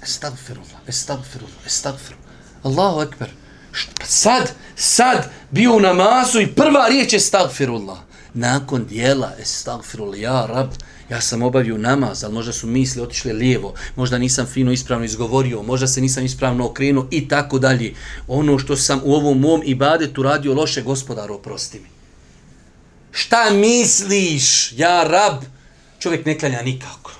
Estagfirullah, estagfirullah, estagfirullah. Allahu ekber. Pa sad, sad bio u namazu i prva riječ je estagfirullah. Nakon dijela estagfirullah, ja rab, ja sam obavio namaz, ali možda su misli otišle lijevo, možda nisam fino ispravno izgovorio, možda se nisam ispravno okrenuo i tako dalje. Ono što sam u ovom mom ibadetu radio loše, gospodar, oprosti mi šta misliš, ja rab, čovjek ne klanja nikako.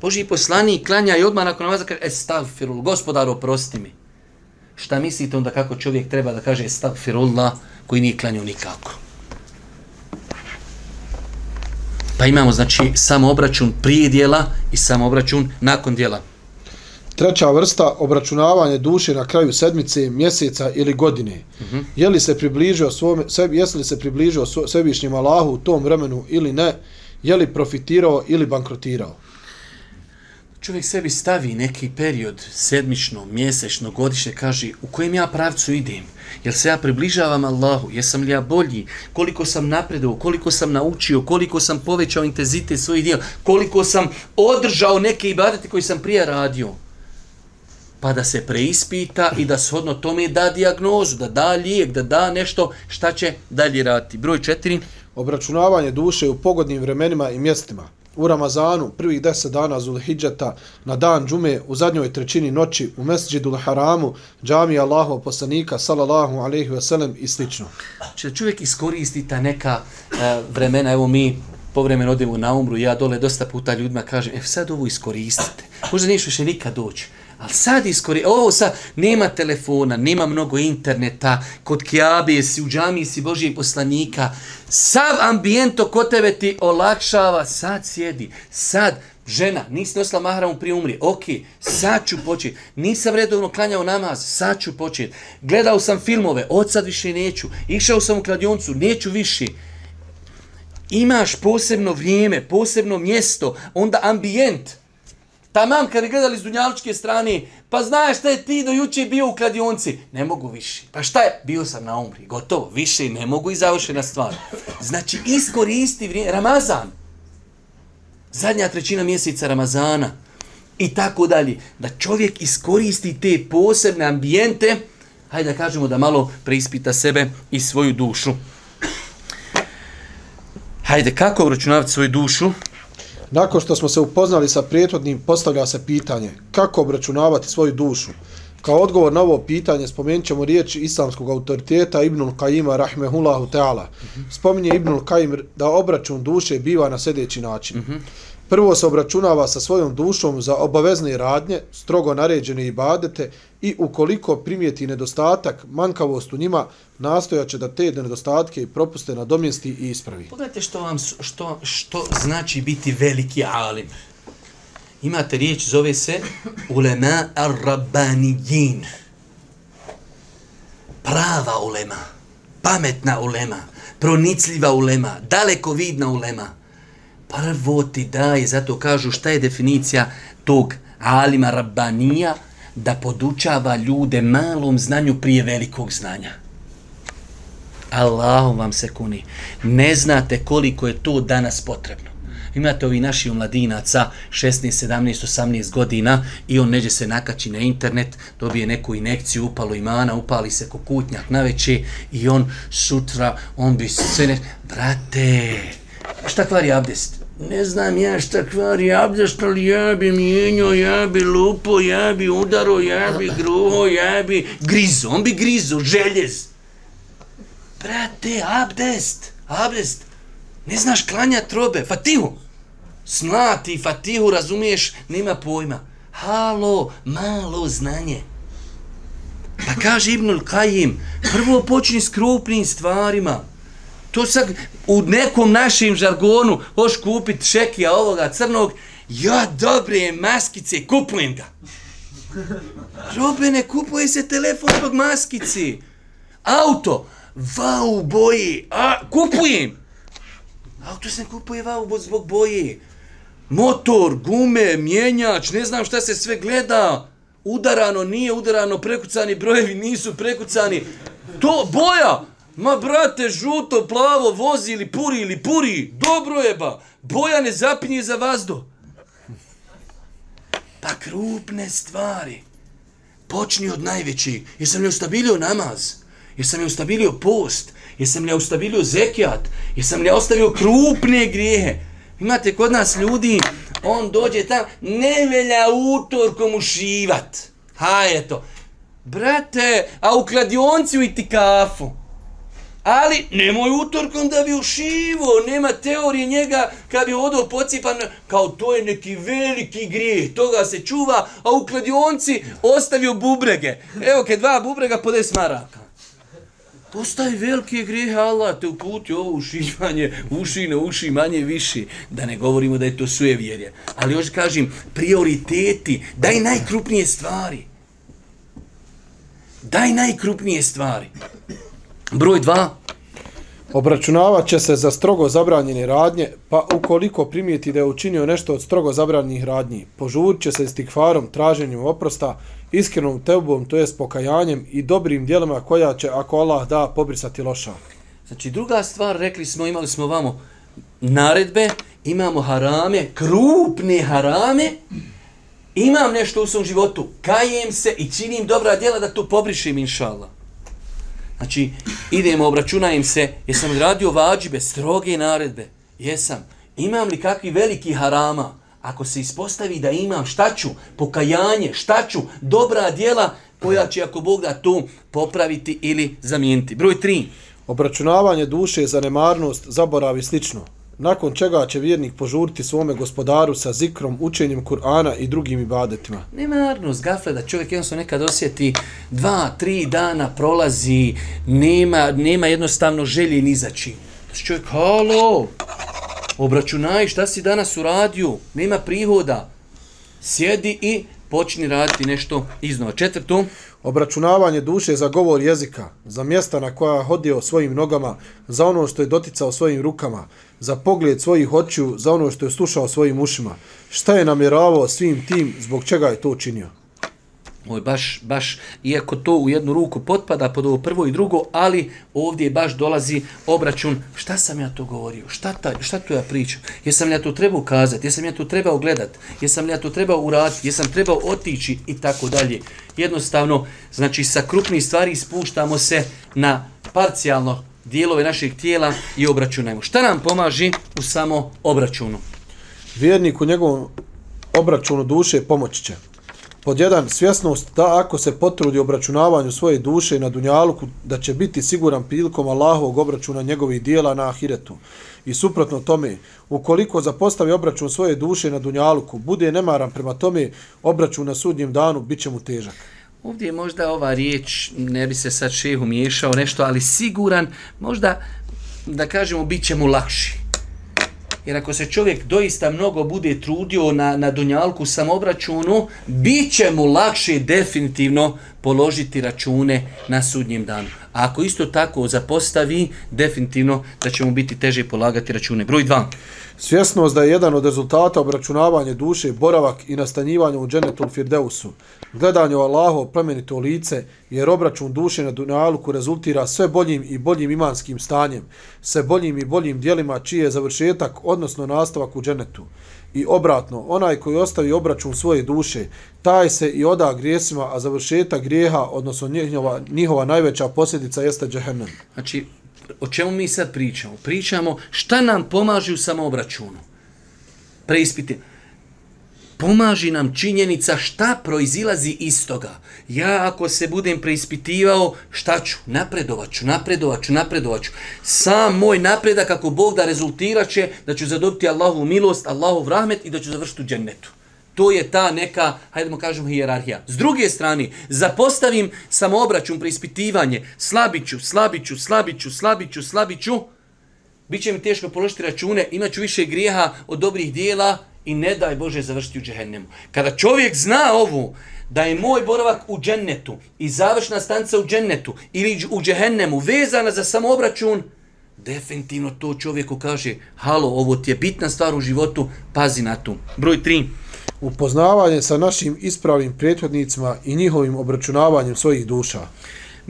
Boži poslani klanja i odmah nakon namaza kaže, estagfirul, gospodar, oprosti mi. Šta mislite onda kako čovjek treba da kaže estagfirullah koji nije klanio nikako? Pa imamo znači samo obračun prije dijela i samo obračun nakon dijela. Treća vrsta, obračunavanje duše na kraju sedmice, mjeseca ili godine. Mm -hmm. Je li se približio svome, sebi, jesi li se približio svevišnjem Allahu u tom vremenu ili ne? Je li profitirao ili bankrotirao? Čovjek sebi stavi neki period sedmično, mjesečno, godišnje, kaže u kojem ja pravcu idem, jel se ja približavam Allahu, jesam li ja bolji, koliko sam napredao, koliko sam naučio, koliko sam povećao intenzitet svojih dijela, koliko sam održao neke ibadete koji sam prije radio pa da se preispita i da shodno tome da diagnozu, da da lijek, da da nešto šta će dalje raditi. Broj četiri. Obračunavanje duše u pogodnim vremenima i mjestima. U Ramazanu, prvih deset dana Zulhidžeta, na dan džume, u zadnjoj trećini noći, u mesđidu haramu, džami Allahov poslanika, salallahu alaihi veselem i slično. Če da čovjek iskoristi ta neka e, vremena, evo mi povremeno odemo na umru, ja dole dosta puta ljudima kažem, ev sad ovo iskoristite, možda nešto više nikad doći. Ali sad iskori, ovo sa nema telefona, nema mnogo interneta, kod kiabe si, u džami si Božijeg poslanika, sav ambijent oko tebe ti olakšava, sad sjedi, sad, žena, nisi nosila mahramu prije umri, ok, sad ću početi, nisam redovno klanjao namaz, sad ću početi, gledao sam filmove, od sad više neću, išao sam u kladioncu, neću više, imaš posebno vrijeme, posebno mjesto, onda ambijent, Tamam kad je gledali iz dunjalučke strane, pa znaš šta je ti do juče bio u kladionci. Ne mogu više. Pa šta je? Bio sam na umri. Gotovo. Više ne mogu i završena stvar. Znači, iskoristi vrijeme. Ramazan. Zadnja trećina mjeseca Ramazana. I tako dalje. Da čovjek iskoristi te posebne ambijente, hajde da kažemo da malo preispita sebe i svoju dušu. Hajde, kako obračunavati svoju dušu? Nakon što smo se upoznali sa prijetodnim, postavlja se pitanje kako obračunavati svoju dušu. Kao odgovor na ovo pitanje spomenut ćemo riječ islamskog autoriteta Ibnul Kajima Rahmehullahu Teala. Spominje Ibnul Kajim da obračun duše biva na sljedeći način. Mhm. Prvo se obračunava sa svojom dušom za obavezne radnje, strogo naređene i badete i ukoliko primijeti nedostatak, mankavost u njima, nastojaće da te nedostatke i propuste na domjesti i ispravi. Pogledajte što, vam, što, što znači biti veliki alim. Imate riječ, zove se ulema arrabanijin. Prava ulema, pametna ulema, pronicljiva ulema, dalekovidna ulema prvo ti daje, zato kažu šta je definicija tog alima rabbanija, da podučava ljude malom znanju prije velikog znanja. Allahom vam se kuni. Ne znate koliko je to danas potrebno. Imate ovi naši omladinaca, 16, 17, 18 godina, i on neđe se nakači na internet, dobije neku inekciju, upalo imana, upali se kokutnjak na veći, i on sutra, on bi sve ne... Brate, šta kvari abdest? ne znam ja šta kvari, ja bi zašto li ja bi mijenio, ja bi lupo, ja bi udaro, ja bi gruho, ja bi grizo, on bi grizo, željez. Brate, abdest, abdest, ne znaš klanja trobe, fatihu, snati, fatihu, razumiješ, nema pojma. Halo, malo znanje. Pa kaže Ibnul Kajim, prvo počni s krupnim stvarima, to sad u nekom našem žargonu hoš kupiti šekija ovoga crnog, ja dobre maskice, kupujem ga. Robe, ne kupuje se telefon zbog maskici. Auto, vau boji, a, kupujem. Auto se ne kupuje vau zbog boji. Motor, gume, mjenjač, ne znam šta se sve gleda. Udarano, nije udarano, prekucani brojevi nisu prekucani. To, boja, Ma brate, žuto, plavo, vozi ili puri ili puri, dobro je ba. Boja ne zapinje za vazdo. Pa krupne stvari. Počni od najvećih. Jesam li ustabilio namaz? Jesam li ustabilio post? Jesam li ustabilio zekijat? Jesam li ostavio krupne grijehe? Imate kod nas ljudi, on dođe tam, ne velja utorkom ušivat. Ha, eto. Brate, a u kladionci u itikafu ali nemoj utorkom da bi ušivo, nema teorije njega kad bi odao pocipan, kao to je neki veliki grijeh, toga se čuva, a u kladionci ostavio bubrege. Evo ke dva bubrega po des maraka. Postavi velike grijehe, Allah te uputi ovo ušivanje, uši na uši, manje više, da ne govorimo da je to sve vjerje. Ali još kažem, prioriteti, daj najkrupnije stvari. Daj najkrupnije stvari. Daj najkrupnije stvari. Broj 2. Obračunavat će se za strogo zabranjene radnje, pa ukoliko primijeti da je učinio nešto od strogo zabranjenih radnji, požurit će se stikvarom, traženjem oprosta, iskrenom teubom, to je s pokajanjem i dobrim dijelima koja će, ako Allah da, pobrisati loša. Znači, druga stvar, rekli smo, imali smo vamo naredbe, imamo harame, krupne harame, imam nešto u svom životu, kajem se i činim dobra djela da tu pobrišim, inšallah. Znači, idemo, obračunajem se, jesam radio vađibe, stroge naredbe, jesam. Imam li kakvi veliki harama? Ako se ispostavi da imam šta ću, pokajanje, šta ću, dobra dijela, koja će ako Bog da tu popraviti ili zamijeniti. Broj tri. Obračunavanje duše za nemarnost, zaborav i slično nakon čega će vjernik požuriti svome gospodaru sa zikrom, učenjem Kur'ana i drugim ibadetima. Nema naravno zgafle da čovjek jednostavno nekad osjeti dva, tri dana prolazi, nema, nema jednostavno želje ni za čim. Da se čovjek, halo, obračunaj, šta si danas u radiju, nema prihoda. Sjedi i počni raditi nešto iznova. Četvrtu. Obračunavanje duše za govor jezika, za mjesta na koja hodio svojim nogama, za ono što je doticao svojim rukama, za pogled svojih očiju, za ono što je slušao svojim ušima. Šta je namjeravao svim tim, zbog čega je to činio? Oj, baš, baš, iako to u jednu ruku potpada pod ovo prvo i drugo, ali ovdje baš dolazi obračun, šta sam ja to govorio, šta, ta, šta tu ja pričam, jesam li ja to trebao kazati, jesam li ja to trebao gledati, jesam li ja to trebao uraditi, jesam trebao otići i tako dalje. Jednostavno, znači sa krupnih stvari spuštamo se na parcijalno dijelove naših tijela i obračunajmo. Šta nam pomaži u samo obračunu? Vjernik u njegovom obračunu duše pomoći će. Pod jedan, svjesnost da ako se potrudi obračunavanju svoje duše na dunjaluku, da će biti siguran prilikom Allahovog obračuna njegovih dijela na ahiretu. I suprotno tome, ukoliko zapostavi obračun svoje duše na dunjaluku, bude nemaran prema tome, obračun na sudnjem danu bit će mu težak. Ovdje je možda ova riječ, ne bi se sad šehu miješao nešto, ali siguran, možda, da kažemo, bit će mu lakši. Jer ako se čovjek doista mnogo bude trudio na, na dunjalku samobračunu, bit će mu lakše definitivno položiti račune na sudnjem danu. A ako isto tako zapostavi, definitivno da će mu biti teže polagati račune. Broj 2. Svjesnost da je jedan od rezultata obračunavanje duše, boravak i nastanjivanje u dženetu Firdeusu. Gledanje o Allahu plemenito lice, jer obračun duše na Dunaluku rezultira sve boljim i boljim imanskim stanjem, sve boljim i boljim dijelima čiji je završetak, odnosno nastavak u dženetu i obratno, onaj koji ostavi obračun svoje duše, taj se i oda grijesima, a završeta grijeha, odnosno njihova, njihova najveća posljedica jeste džehennem. Znači, o čemu mi sad pričamo? Pričamo šta nam pomaže u samobračunu. Preispitimo pomaži nam činjenica šta proizilazi iz toga. Ja ako se budem preispitivao, šta ću? Napredovat ću, napredovat ću, napredovat ću. Sam moj napredak ako Bog da rezultirat će da ću zadobiti Allahu milost, Allahu rahmet i da ću završiti u džennetu. To je ta neka, hajdemo kažemo, hijerarhija. S druge strane, zapostavim samoobraćum, preispitivanje, slabiću, slabiću, slabiću, slabiću, slabiću, bit će mi teško položiti račune, imat ću više grijeha od dobrih dijela, i ne daj Bože završiti u džehennemu. Kada čovjek zna ovu, da je moj boravak u džennetu i završna stanca u džennetu ili u džehennemu vezana za samobračun, definitivno to čovjeku kaže, halo, ovo ti je bitna stvar u životu, pazi na tu. Broj 3. Upoznavanje sa našim ispravnim prethodnicima i njihovim obračunavanjem svojih duša.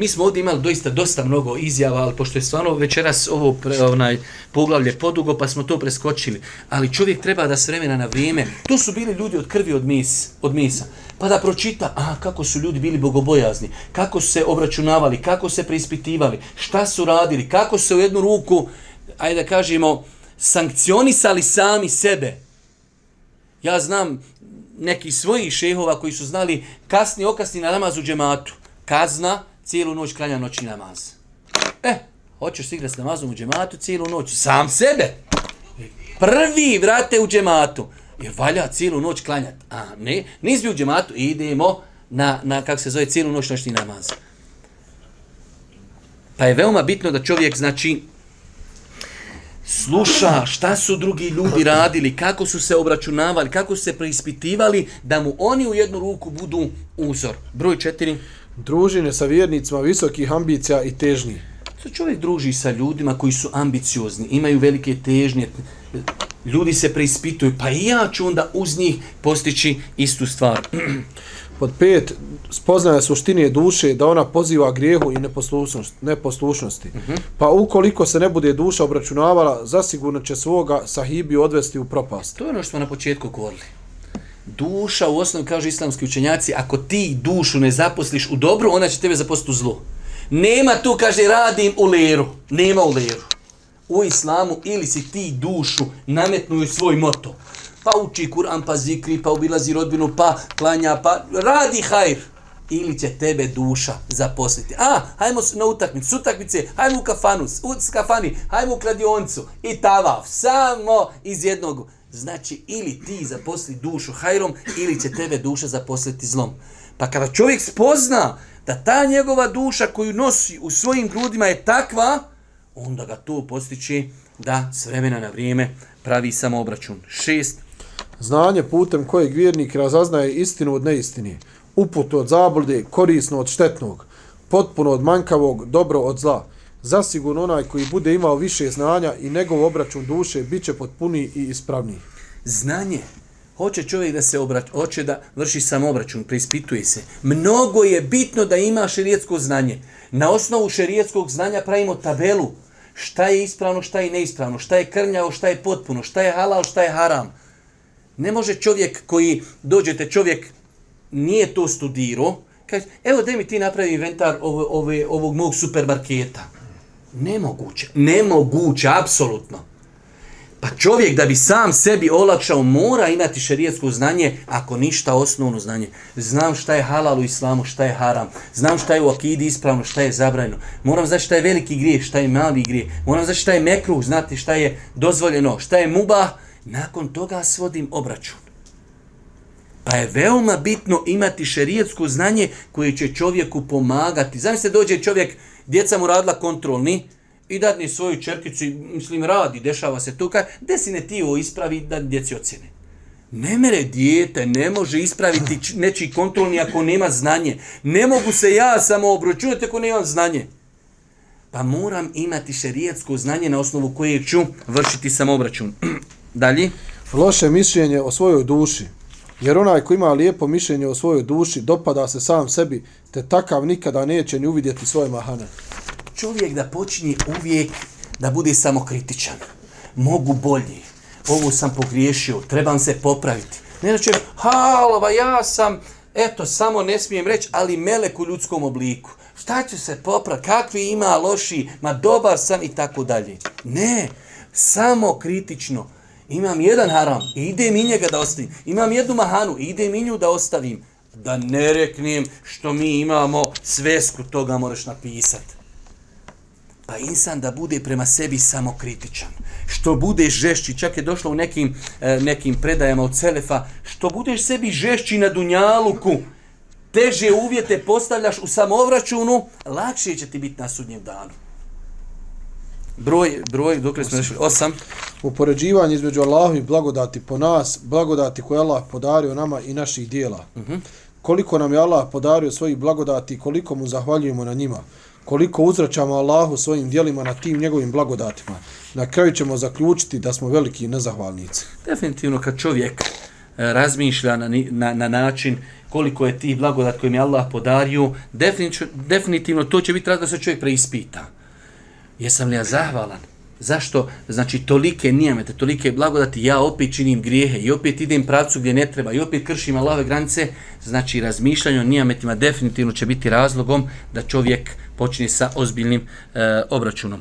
Mi smo ovdje imali doista dosta mnogo izjava, ali pošto je stvarno večeras ovo pre, onaj, poglavlje podugo, pa smo to preskočili. Ali čovjek treba da s vremena na vrijeme, tu su bili ljudi od krvi od, mis, od misa, pa da pročita a, kako su ljudi bili bogobojazni, kako su se obračunavali, kako su se preispitivali, šta su radili, kako su se u jednu ruku, ajde da kažemo, sankcionisali sami sebe. Ja znam neki svojih šehova koji su znali kasni okasni na namazu džematu. Kazna, cijelu noć klanja noćni namaz. E, hoćeš se igrati s namazom u džematu cijelu noć, sam sebe. Prvi, vrate, u džematu. Jer valja cijelu noć klanjati. A ne, nisi u džematu, idemo na, na kako se zove, cijelu noć noćni namaz. Pa je veoma bitno da čovjek, znači, sluša šta su drugi ljudi radili, kako su se obračunavali, kako su se preispitivali, da mu oni u jednu ruku budu uzor. Broj četiri. Družine sa vjernicima visokih ambicija i težnji. Co čovjek druži sa ljudima koji su ambiciozni, imaju velike težnje, ljudi se preispituju, pa i ja ću onda uz njih postići istu stvar. Pod pet, spoznaje suštine duše da ona poziva grijehu i neposlušnost, neposlušnosti. Uh mhm. -huh. Pa ukoliko se ne bude duša obračunavala, zasigurno će svoga sahibi odvesti u propast. To je ono što smo na početku govorili. Duša u osnovi, kaže islamski učenjaci, ako ti dušu ne zaposliš u dobro, ona će tebe zaposliti u zlo. Nema tu, kaže, radim u leru. Nema u leru. U islamu ili si ti dušu nametnuju svoj moto. Pa uči Kur'an, pa zikri, pa obilazi rodbinu, pa klanja, pa radi hajr. Ili će tebe duša zaposliti. A, hajmo na utakmicu, s utakmice, hajmo u kafanu, u kafani, hajmo u kladioncu. I tavav, samo iz jednog... Uh, Znači, ili ti zaposli dušu hajrom, ili će tebe duša zaposliti zlom. Pa kada čovjek spozna da ta njegova duša koju nosi u svojim grudima je takva, onda ga to postići da s vremena na vrijeme pravi samobračun. Šest. Znanje putem kojeg vjernik razaznaje istinu od neistini, uputu od zablude, korisno od štetnog, potpuno od manjkavog, dobro od zla zasigurno onaj koji bude imao više znanja i njegov obračun duše bit će potpuniji i ispravniji. Znanje. Hoće čovjek da se obrać, hoće da vrši samobračun, preispituje se. Mnogo je bitno da ima šerijetsko znanje. Na osnovu šerijetskog znanja pravimo tabelu. Šta je ispravno, šta je neispravno, šta je krnjavo, šta je potpuno, šta je halal, šta je haram. Ne može čovjek koji dođete, čovjek nije to studirao, kaže, evo da mi ti napravi inventar ovog, ovog, ovog mog supermarketa. Nemoguće. Nemoguće, apsolutno. Pa čovjek da bi sam sebi olakšao, mora imati šerijetsko znanje, ako ništa osnovno znanje. Znam šta je halal u islamu, šta je haram. Znam šta je u akidi ispravno, šta je zabrajno. Moram znati šta je veliki grije, šta je mali grije. Moram znati šta je mekruh, znati šta je dozvoljeno, šta je mubah. Nakon toga svodim obračun. Pa je veoma bitno imati šerijetsko znanje koje će čovjeku pomagati. Znam se dođe čovjek, djeca mu radila kontrolni i dadne svoju čerkicu i mislim radi, dešava se to, kaj, gdje si ne ti ovo ispravi da djeci ocjene? Ne mere dijete, ne može ispraviti nečiji kontrolni ako nema znanje. Ne mogu se ja samo obročunati ako nemam znanje. Pa moram imati šerijetsko znanje na osnovu koje ću vršiti samobračun. Dalje. Loše mišljenje o svojoj duši. Jer onaj ko ima lijepo mišljenje o svojoj duši, dopada se sam sebi, te takav nikada neće ni uvidjeti svoje mahane. Čovjek da počinje uvijek da bude samokritičan. Mogu bolje. Ovo sam pogriješio, trebam se popraviti. Ne znači, halova, ja sam, eto, samo ne smijem reći, ali melek u ljudskom obliku. Šta ću se popraviti? Kakvi ima loši? Ma dobar sam i tako dalje. Ne, samo kritično. Imam jedan haram, idem i njega da ostavim. Imam jednu mahanu, idem i nju da ostavim. Da ne reknem što mi imamo svesku, toga moraš napisat. Pa insan da bude prema sebi samokritičan. Što bude žešći, čak je došlo u nekim, e, nekim predajama od Selefa, što budeš sebi žešći na dunjaluku, teže uvjete postavljaš u samovračunu, lakše će ti biti na sudnjem danu broj, broj, dok smo našli, osam. Upoređivanje između Allahu i blagodati po nas, blagodati koje Allah podario nama i naših dijela. Uh mhm. -huh. Koliko nam je Allah podario svojih blagodati, koliko mu zahvaljujemo na njima. Koliko uzraćamo Allahu svojim dijelima na tim njegovim blagodatima. Na kraju ćemo zaključiti da smo veliki nezahvalnici. Definitivno kad čovjek e, razmišlja na, na, na način koliko je ti blagodat koji mi Allah podario, definitivno to će biti raz da se čovjek preispita jesam li ja zahvalan? Zašto? Znači, tolike nijamete, tolike blagodati, ja opet činim grijehe i opet idem pravcu gdje ne treba i opet kršim Allahove granice, znači razmišljanje o nijametima definitivno će biti razlogom da čovjek počne sa ozbiljnim e, obračunom.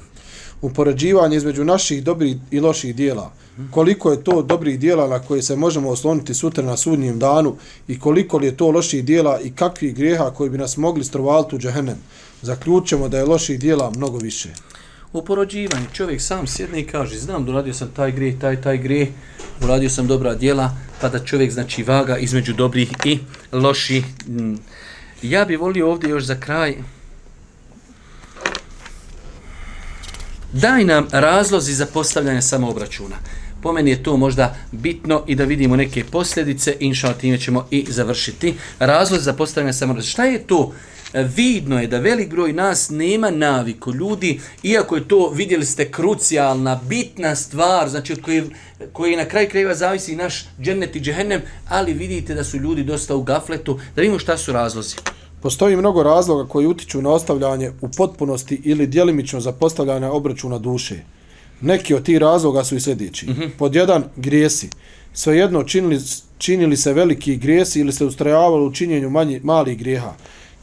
Upoređivanje između naših dobrih i loših dijela, koliko je to dobrih dijela na koje se možemo osloniti sutra na sudnjem danu i koliko li je to loših dijela i kakvih grijeha koji bi nas mogli strovaliti u džahennem, zaključemo da je loših dijela mnogo više u porođivanju. Čovjek sam sjedne i kaže, znam, doradio sam taj grije, taj, taj grije, uradio sam dobra djela, pa da čovjek, znači, vaga između dobrih i loših. Mm. Ja bih volio ovdje još za kraj, daj nam razlozi za postavljanje samoobračuna. obračuna po meni je to možda bitno i da vidimo neke posljedice, inša Allah, time ćemo i završiti. Razlog za postavljanje samorazvoja. Šta je to? E, vidno je da velik broj nas nema naviku ljudi, iako je to, vidjeli ste, krucijalna, bitna stvar, znači od koje, koje na kraj krajeva zavisi naš džennet i džehennem, ali vidite da su ljudi dosta u gafletu. Da vidimo šta su razlozi. Postoji mnogo razloga koji utiču na ostavljanje u potpunosti ili djelimično za postavljanje obračuna duše. Neki od tih razloga su i sljedeći. Mm -hmm. Pod jedan, grijesi. Svejedno, činili, činili se veliki grijesi ili se ustrajavali u činjenju manji, malih grijeha.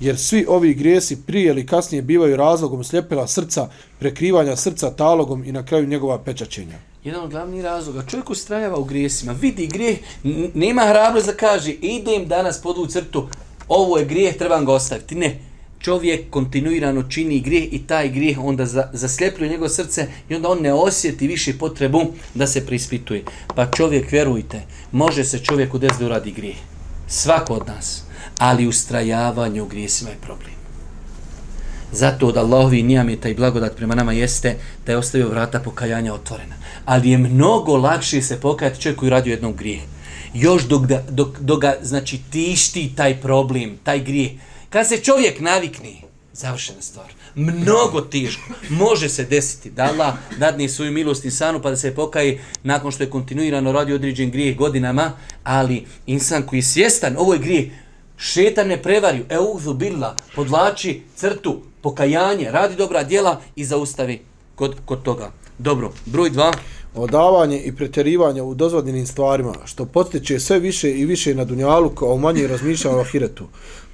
Jer svi ovi grijesi prije ili kasnije bivaju razlogom sljepila srca, prekrivanja srca talogom i na kraju njegova pečačenja. Jedan od glavnih razloga. Čovjek ustrajava u grijesima, vidi grijeh, nema hrabrost da kaže idem danas podvu crtu, ovo je grijeh, trebam ga ostaviti. Ne, čovjek kontinuirano čini grijeh i taj grijeh onda za, zasljepljuje njegov srce i onda on ne osjeti više potrebu da se prispituje. Pa čovjek, vjerujte, može se čovjek u desdu radi grijeh. Svako od nas. Ali ustrajavanje u grijesima je problem. Zato od Allahovi nijam je taj blagodat prema nama jeste da je ostavio vrata pokajanja otvorena. Ali je mnogo lakše se pokajati čovjek koji radi u jednom grijeh. Još dok, dok, dok ga znači, tišti taj problem, taj grijeh, Kad se čovjek navikni, završena stvar. Mnogo teško. Može se desiti da Allah dadne svoju milost insanu pa da se pokaje nakon što je kontinuirano radio određen grijeh godinama, ali insan koji je svjestan ovoj grijeh, šetan ne prevariju, euzu billa, podlači crtu, pokajanje, radi dobra djela i zaustavi kod, kod toga. Dobro, broj dva odavanje i preterivanje u dozvodnim stvarima, što postiče sve više i više na dunjalu kao manje razmišlja o ahiretu.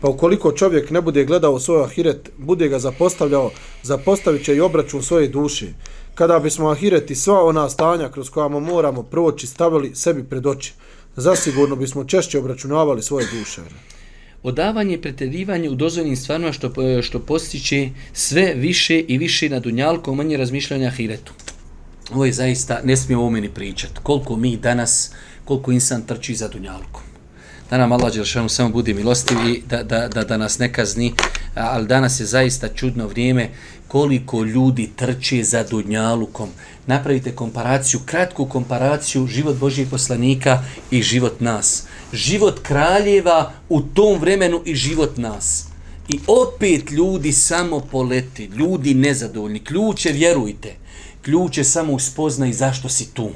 Pa ukoliko čovjek ne bude gledao svoj ahiret, bude ga zapostavljao, zapostavit će i obračun svoje duše. Kada bismo ahiret i sva ona stanja kroz koja moramo proći stavili sebi pred oči, zasigurno bismo češće obračunavali svoje duše. Odavanje i preterivanje u dozvoljnim stvarima što, što postiče sve više i više na dunjalku, manje razmišljanja ahiretu ovo je zaista, ne smije o meni pričati, koliko mi danas, koliko insan trči za Dunjalkom. Da nam Allah Đelšanu samo bude milostiv i da, da, da, da nas ne kazni, ali danas je zaista čudno vrijeme koliko ljudi trče za Dunjalkom. Napravite komparaciju, kratku komparaciju život Božih poslanika i život nas. Život kraljeva u tom vremenu i život nas. I opet ljudi samo poleti, ljudi nezadovoljni. Ključe, vjerujte, ključ je samo uspoznaj zašto si tu.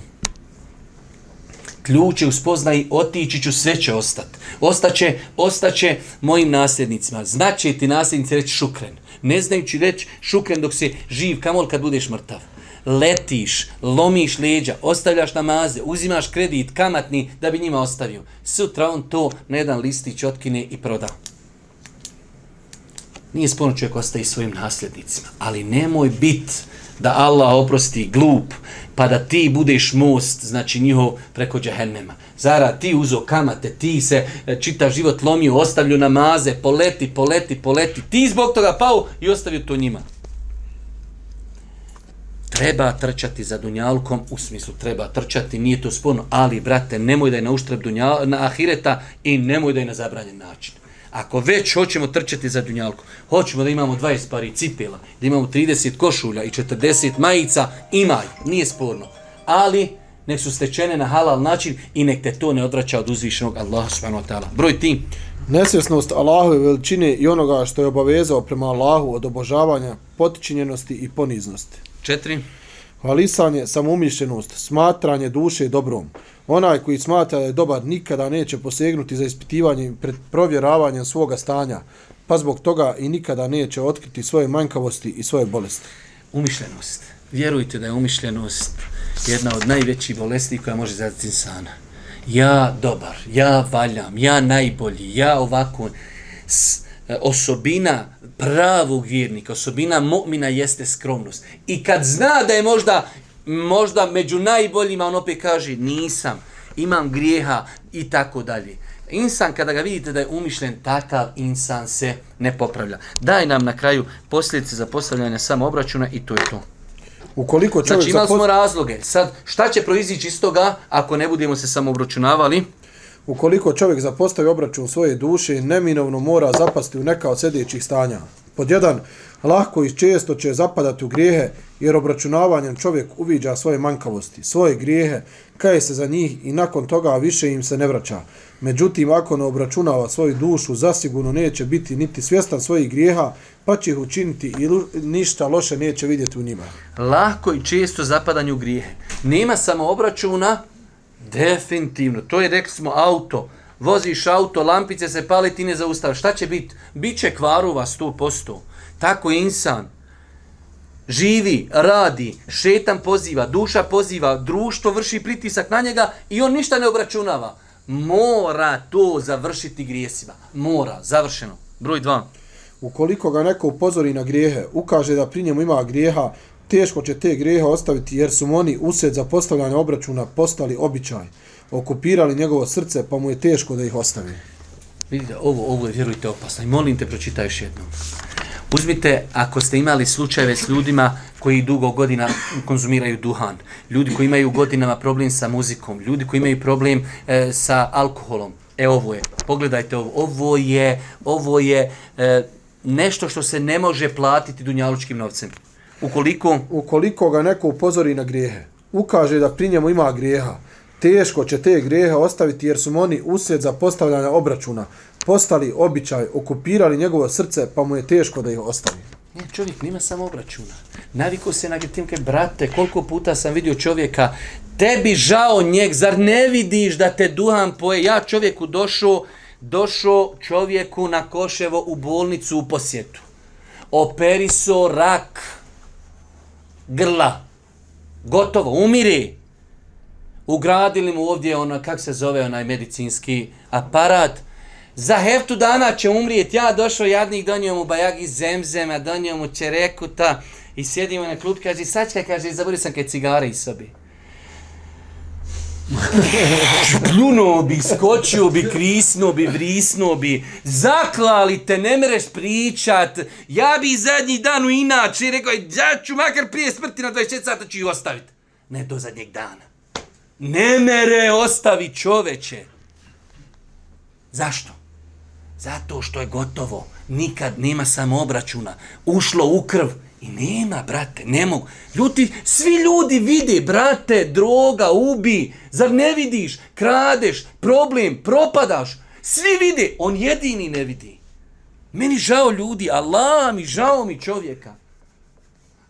Ključ je uspoznaj, otići ću, sve će ostat. Ostaće, ostaće mojim nasljednicima. Znači ti nasljednici reći šukren. Ne znajući reći šukren dok si živ, kamol kad budeš mrtav. Letiš, lomiš leđa, ostavljaš namaze, uzimaš kredit kamatni da bi njima ostavio. Sutra on to na jedan listić otkine i proda. Nije sporno čovjek ostaje svojim nasljednicima. Ali nemoj biti da Allah oprosti glup, pa da ti budeš most, znači njihov preko džahennema. Zara, ti uzo kamate, ti se e, čita život lomio, ostavlju namaze, poleti, poleti, poleti, ti zbog toga pao i ostavio to njima. Treba trčati za Dunjalkom, u smislu treba trčati, nije to spono, ali, brate, nemoj da je na uštreb Dunjal, na Ahireta i nemoj da je na zabranjen način. Ako već hoćemo trčati za dunjalko, hoćemo da imamo 20 pari cipela, da imamo 30 košulja i 40 majica, imaj, nije sporno. Ali nek su stečene na halal način i nek te to ne odvraća od uzvišenog Allaha subhanahu wa ta'ala. Broj ti. Nesvjesnost Allahove veličine i onoga što je obavezao prema Allahu od obožavanja, potičinjenosti i poniznosti. Četiri. Hvalisanje, samoumišljenost, smatranje duše dobrom. Onaj koji smatra da je dobar nikada neće posegnuti za ispitivanje i provjeravanje svoga stanja, pa zbog toga i nikada neće otkriti svoje manjkavosti i svoje bolesti. Umišljenost. Vjerujte da je umišljenost jedna od najvećih bolesti koja može zadati insana. Ja dobar, ja valjam, ja najbolji, ja ovako e, osobina pravog vjernika, osobina mu'mina jeste skromnost. I kad zna da je možda, možda među najboljima, on opet kaže nisam, imam grijeha i tako dalje. Insan, kada ga vidite da je umišljen, takav insan se ne popravlja. Daj nam na kraju posljedice za postavljanje samobračuna i to je to. Ukoliko znači imali smo zapos... razloge. Sad, šta će proizići iz toga ako ne budemo se samobračunavali? Ukoliko čovjek zapostavi obračun svoje duše, neminovno mora zapasti u neka od sljedećih stanja. Pod jedan, lahko i često će zapadati u grijehe, jer obračunavanjem čovjek uviđa svoje manjkavosti, svoje grijehe, kaje se za njih i nakon toga više im se ne vraća. Međutim, ako ne obračunava svoju dušu, zasigurno neće biti niti svjestan svojih grijeha, pa će ih učiniti i ništa loše neće vidjeti u njima. Lahko i često zapadanju grijehe. Nema samo obračuna, Definitivno. To je, rekli smo, auto. Voziš auto, lampice se pali, ti ne zaustaviš. Šta će biti? Biće kvaruva 100%. Tako je insan. Živi, radi, šetan poziva, duša poziva, društvo vrši pritisak na njega i on ništa ne obračunava. Mora to završiti grijesima. Mora. Završeno. Broj 2. Ukoliko ga neko upozori na grijehe, ukaže da pri njemu ima grijeha, teško će te grehe ostaviti jer su mu oni usred za postavljanje obračuna postali običaj, okupirali njegovo srce pa mu je teško da ih ostavi. Vidite, ovo, ovo je, vjerujte, opasno. I molim te, pročitaj još jednom. Uzmite, ako ste imali slučajeve s ljudima koji dugo godina konzumiraju duhan, ljudi koji imaju godinama problem sa muzikom, ljudi koji imaju problem e, sa alkoholom, e, ovo je, pogledajte ovo, ovo je, ovo je e, nešto što se ne može platiti dunjalučkim novcem. Ukoliko? Ukoliko ga neko upozori na grijehe, ukaže da pri njemu ima grijeha, teško će te grijehe ostaviti jer su mu oni usred za postavljanje obračuna, postali običaj, okupirali njegovo srce, pa mu je teško da ih ostavi. Ne, čovjek nima samo obračuna. Naviko se na tim kaj, brate, koliko puta sam vidio čovjeka, tebi žao njeg, zar ne vidiš da te duham poje? Ja čovjeku došao, došao čovjeku na Koševo u bolnicu u posjetu. Operiso rak, grla, gotovo, umiri. Ugradili mu ovdje ono, kak se zove onaj medicinski aparat. Za heftu dana će umrijeti. Ja došao jadnik, donio mu bajagi zemzema, donio mu čerekuta i sjedimo na klub, kaže, sačka, kaže, zaburio sam kaj cigare iz sobi. Pljuno bi, skočio bi, krisno bi, vrisno bi. Zaklali te, ne mereš pričat. Ja bi zadnji dan u inači rekao, ja ću makar prije smrti na 24 sata ću ju ostaviti. Ne do zadnjeg dana. Ne mere, ostavi čoveče. Zašto? Zato što je gotovo. Nikad nema samo obračuna. Ušlo u krv. I nema, brate, ne mogu. Ljuti, svi ljudi vidi, brate, droga, ubi. Zar ne vidiš? Kradeš, problem, propadaš. Svi vidi, on jedini ne vidi. Meni žao ljudi, Allah mi žao mi čovjeka.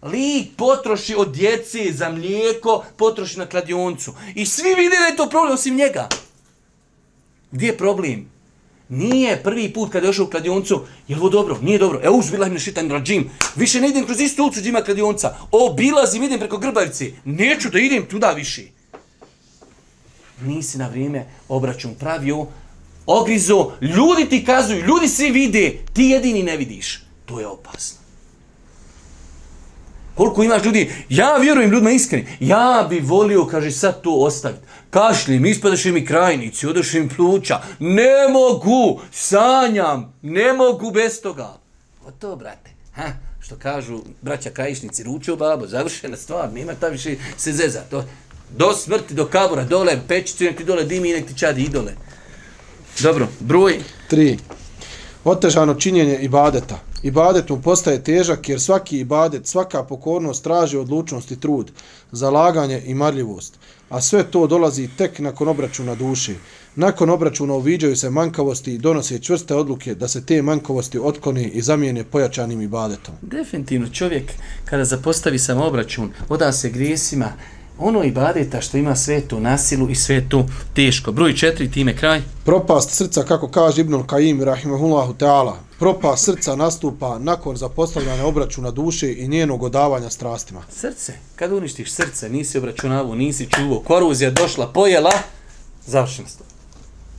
Lik potroši od djece za mlijeko, potroši na kladioncu. I svi vidi da je to problem osim njega. Gdje je problem? Gdje je problem? Nije prvi put kada je ošao u kladioncu, je li ovo dobro? Nije dobro. E uz bilah šitan rađim. Više ne idem kroz istu ulicu gdje ima kladionca. Obilazim, idem preko grbavice. Neću da idem tuda više. Nisi na vrijeme obraćom pravio, ogrizo, ljudi ti kazuju, ljudi svi vide, ti jedini ne vidiš. To je opasno. Koliko imaš ljudi, ja vjerujem ljudima iskreni, ja bi volio, kaže, sad to ostaviti. Kašljim, ispadaš mi krajnici, odaš im pluća, ne mogu, sanjam, ne mogu bez toga. O to, brate, ha, što kažu braća krajišnici, ruče u babo, završena stvar, nema ta više se zeza. To, do smrti, do kabura, dole, pećicu, nek ti dole, dimi, nek ti čadi, idole. Dobro, broj. Tri. Otežano činjenje i badeta. Ibadet mu postaje težak jer svaki ibadet, svaka pokornost traži odlučnost i trud, zalaganje i marljivost. A sve to dolazi tek nakon obračuna duši. Nakon obračuna uviđaju se manjkavosti i donose čvrste odluke da se te manjkavosti otkone i zamijene pojačanim ibadetom. Definitivno čovjek kada zapostavi samobračun, oda se grijesima, ono ibadeta što ima svetu nasilu i svetu teško. Broj četiri, time kraj. Propast srca, kako kaže Ibnul Kajim, rahimahullahu teala, propast srca nastupa nakon zapostavljanja obračuna duše i njenog odavanja strastima. Srce, kad uništiš srce, nisi obračunavu, nisi čuvao, koruzija došla, pojela, završeno se.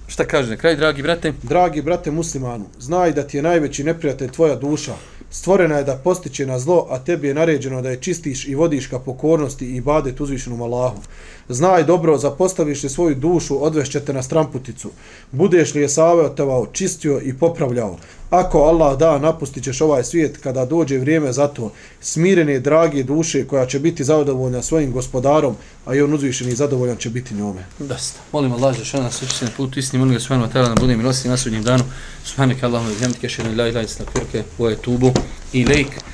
Šta kaže na kraj, dragi brate? Dragi brate muslimanu, znaj da ti je najveći neprijatelj tvoja duša, Stvorena je da postiće na zlo, a tebi je naređeno da je čistiš i vodiš ka pokornosti i bade tuzvišnom Allahu znaj dobro, zapostaviš li svoju dušu, odvešće te na stramputicu. Budeš li je saveo te vao, čistio i popravljao. Ako Allah da, napustit ćeš ovaj svijet kada dođe vrijeme za to. Smirene, dragi duše koja će biti zadovoljna svojim gospodarom, a i on uzvišen i zadovoljan će biti njome. Dosta. Molim Allah za šana, sveći se na put istini, molim ga svojom materijalom, da budem milostim na sudnjem danu. Subhanak Allahumma, zemljike, šedan, laj, laj, snakvirke, uaj, tubu, ilajk.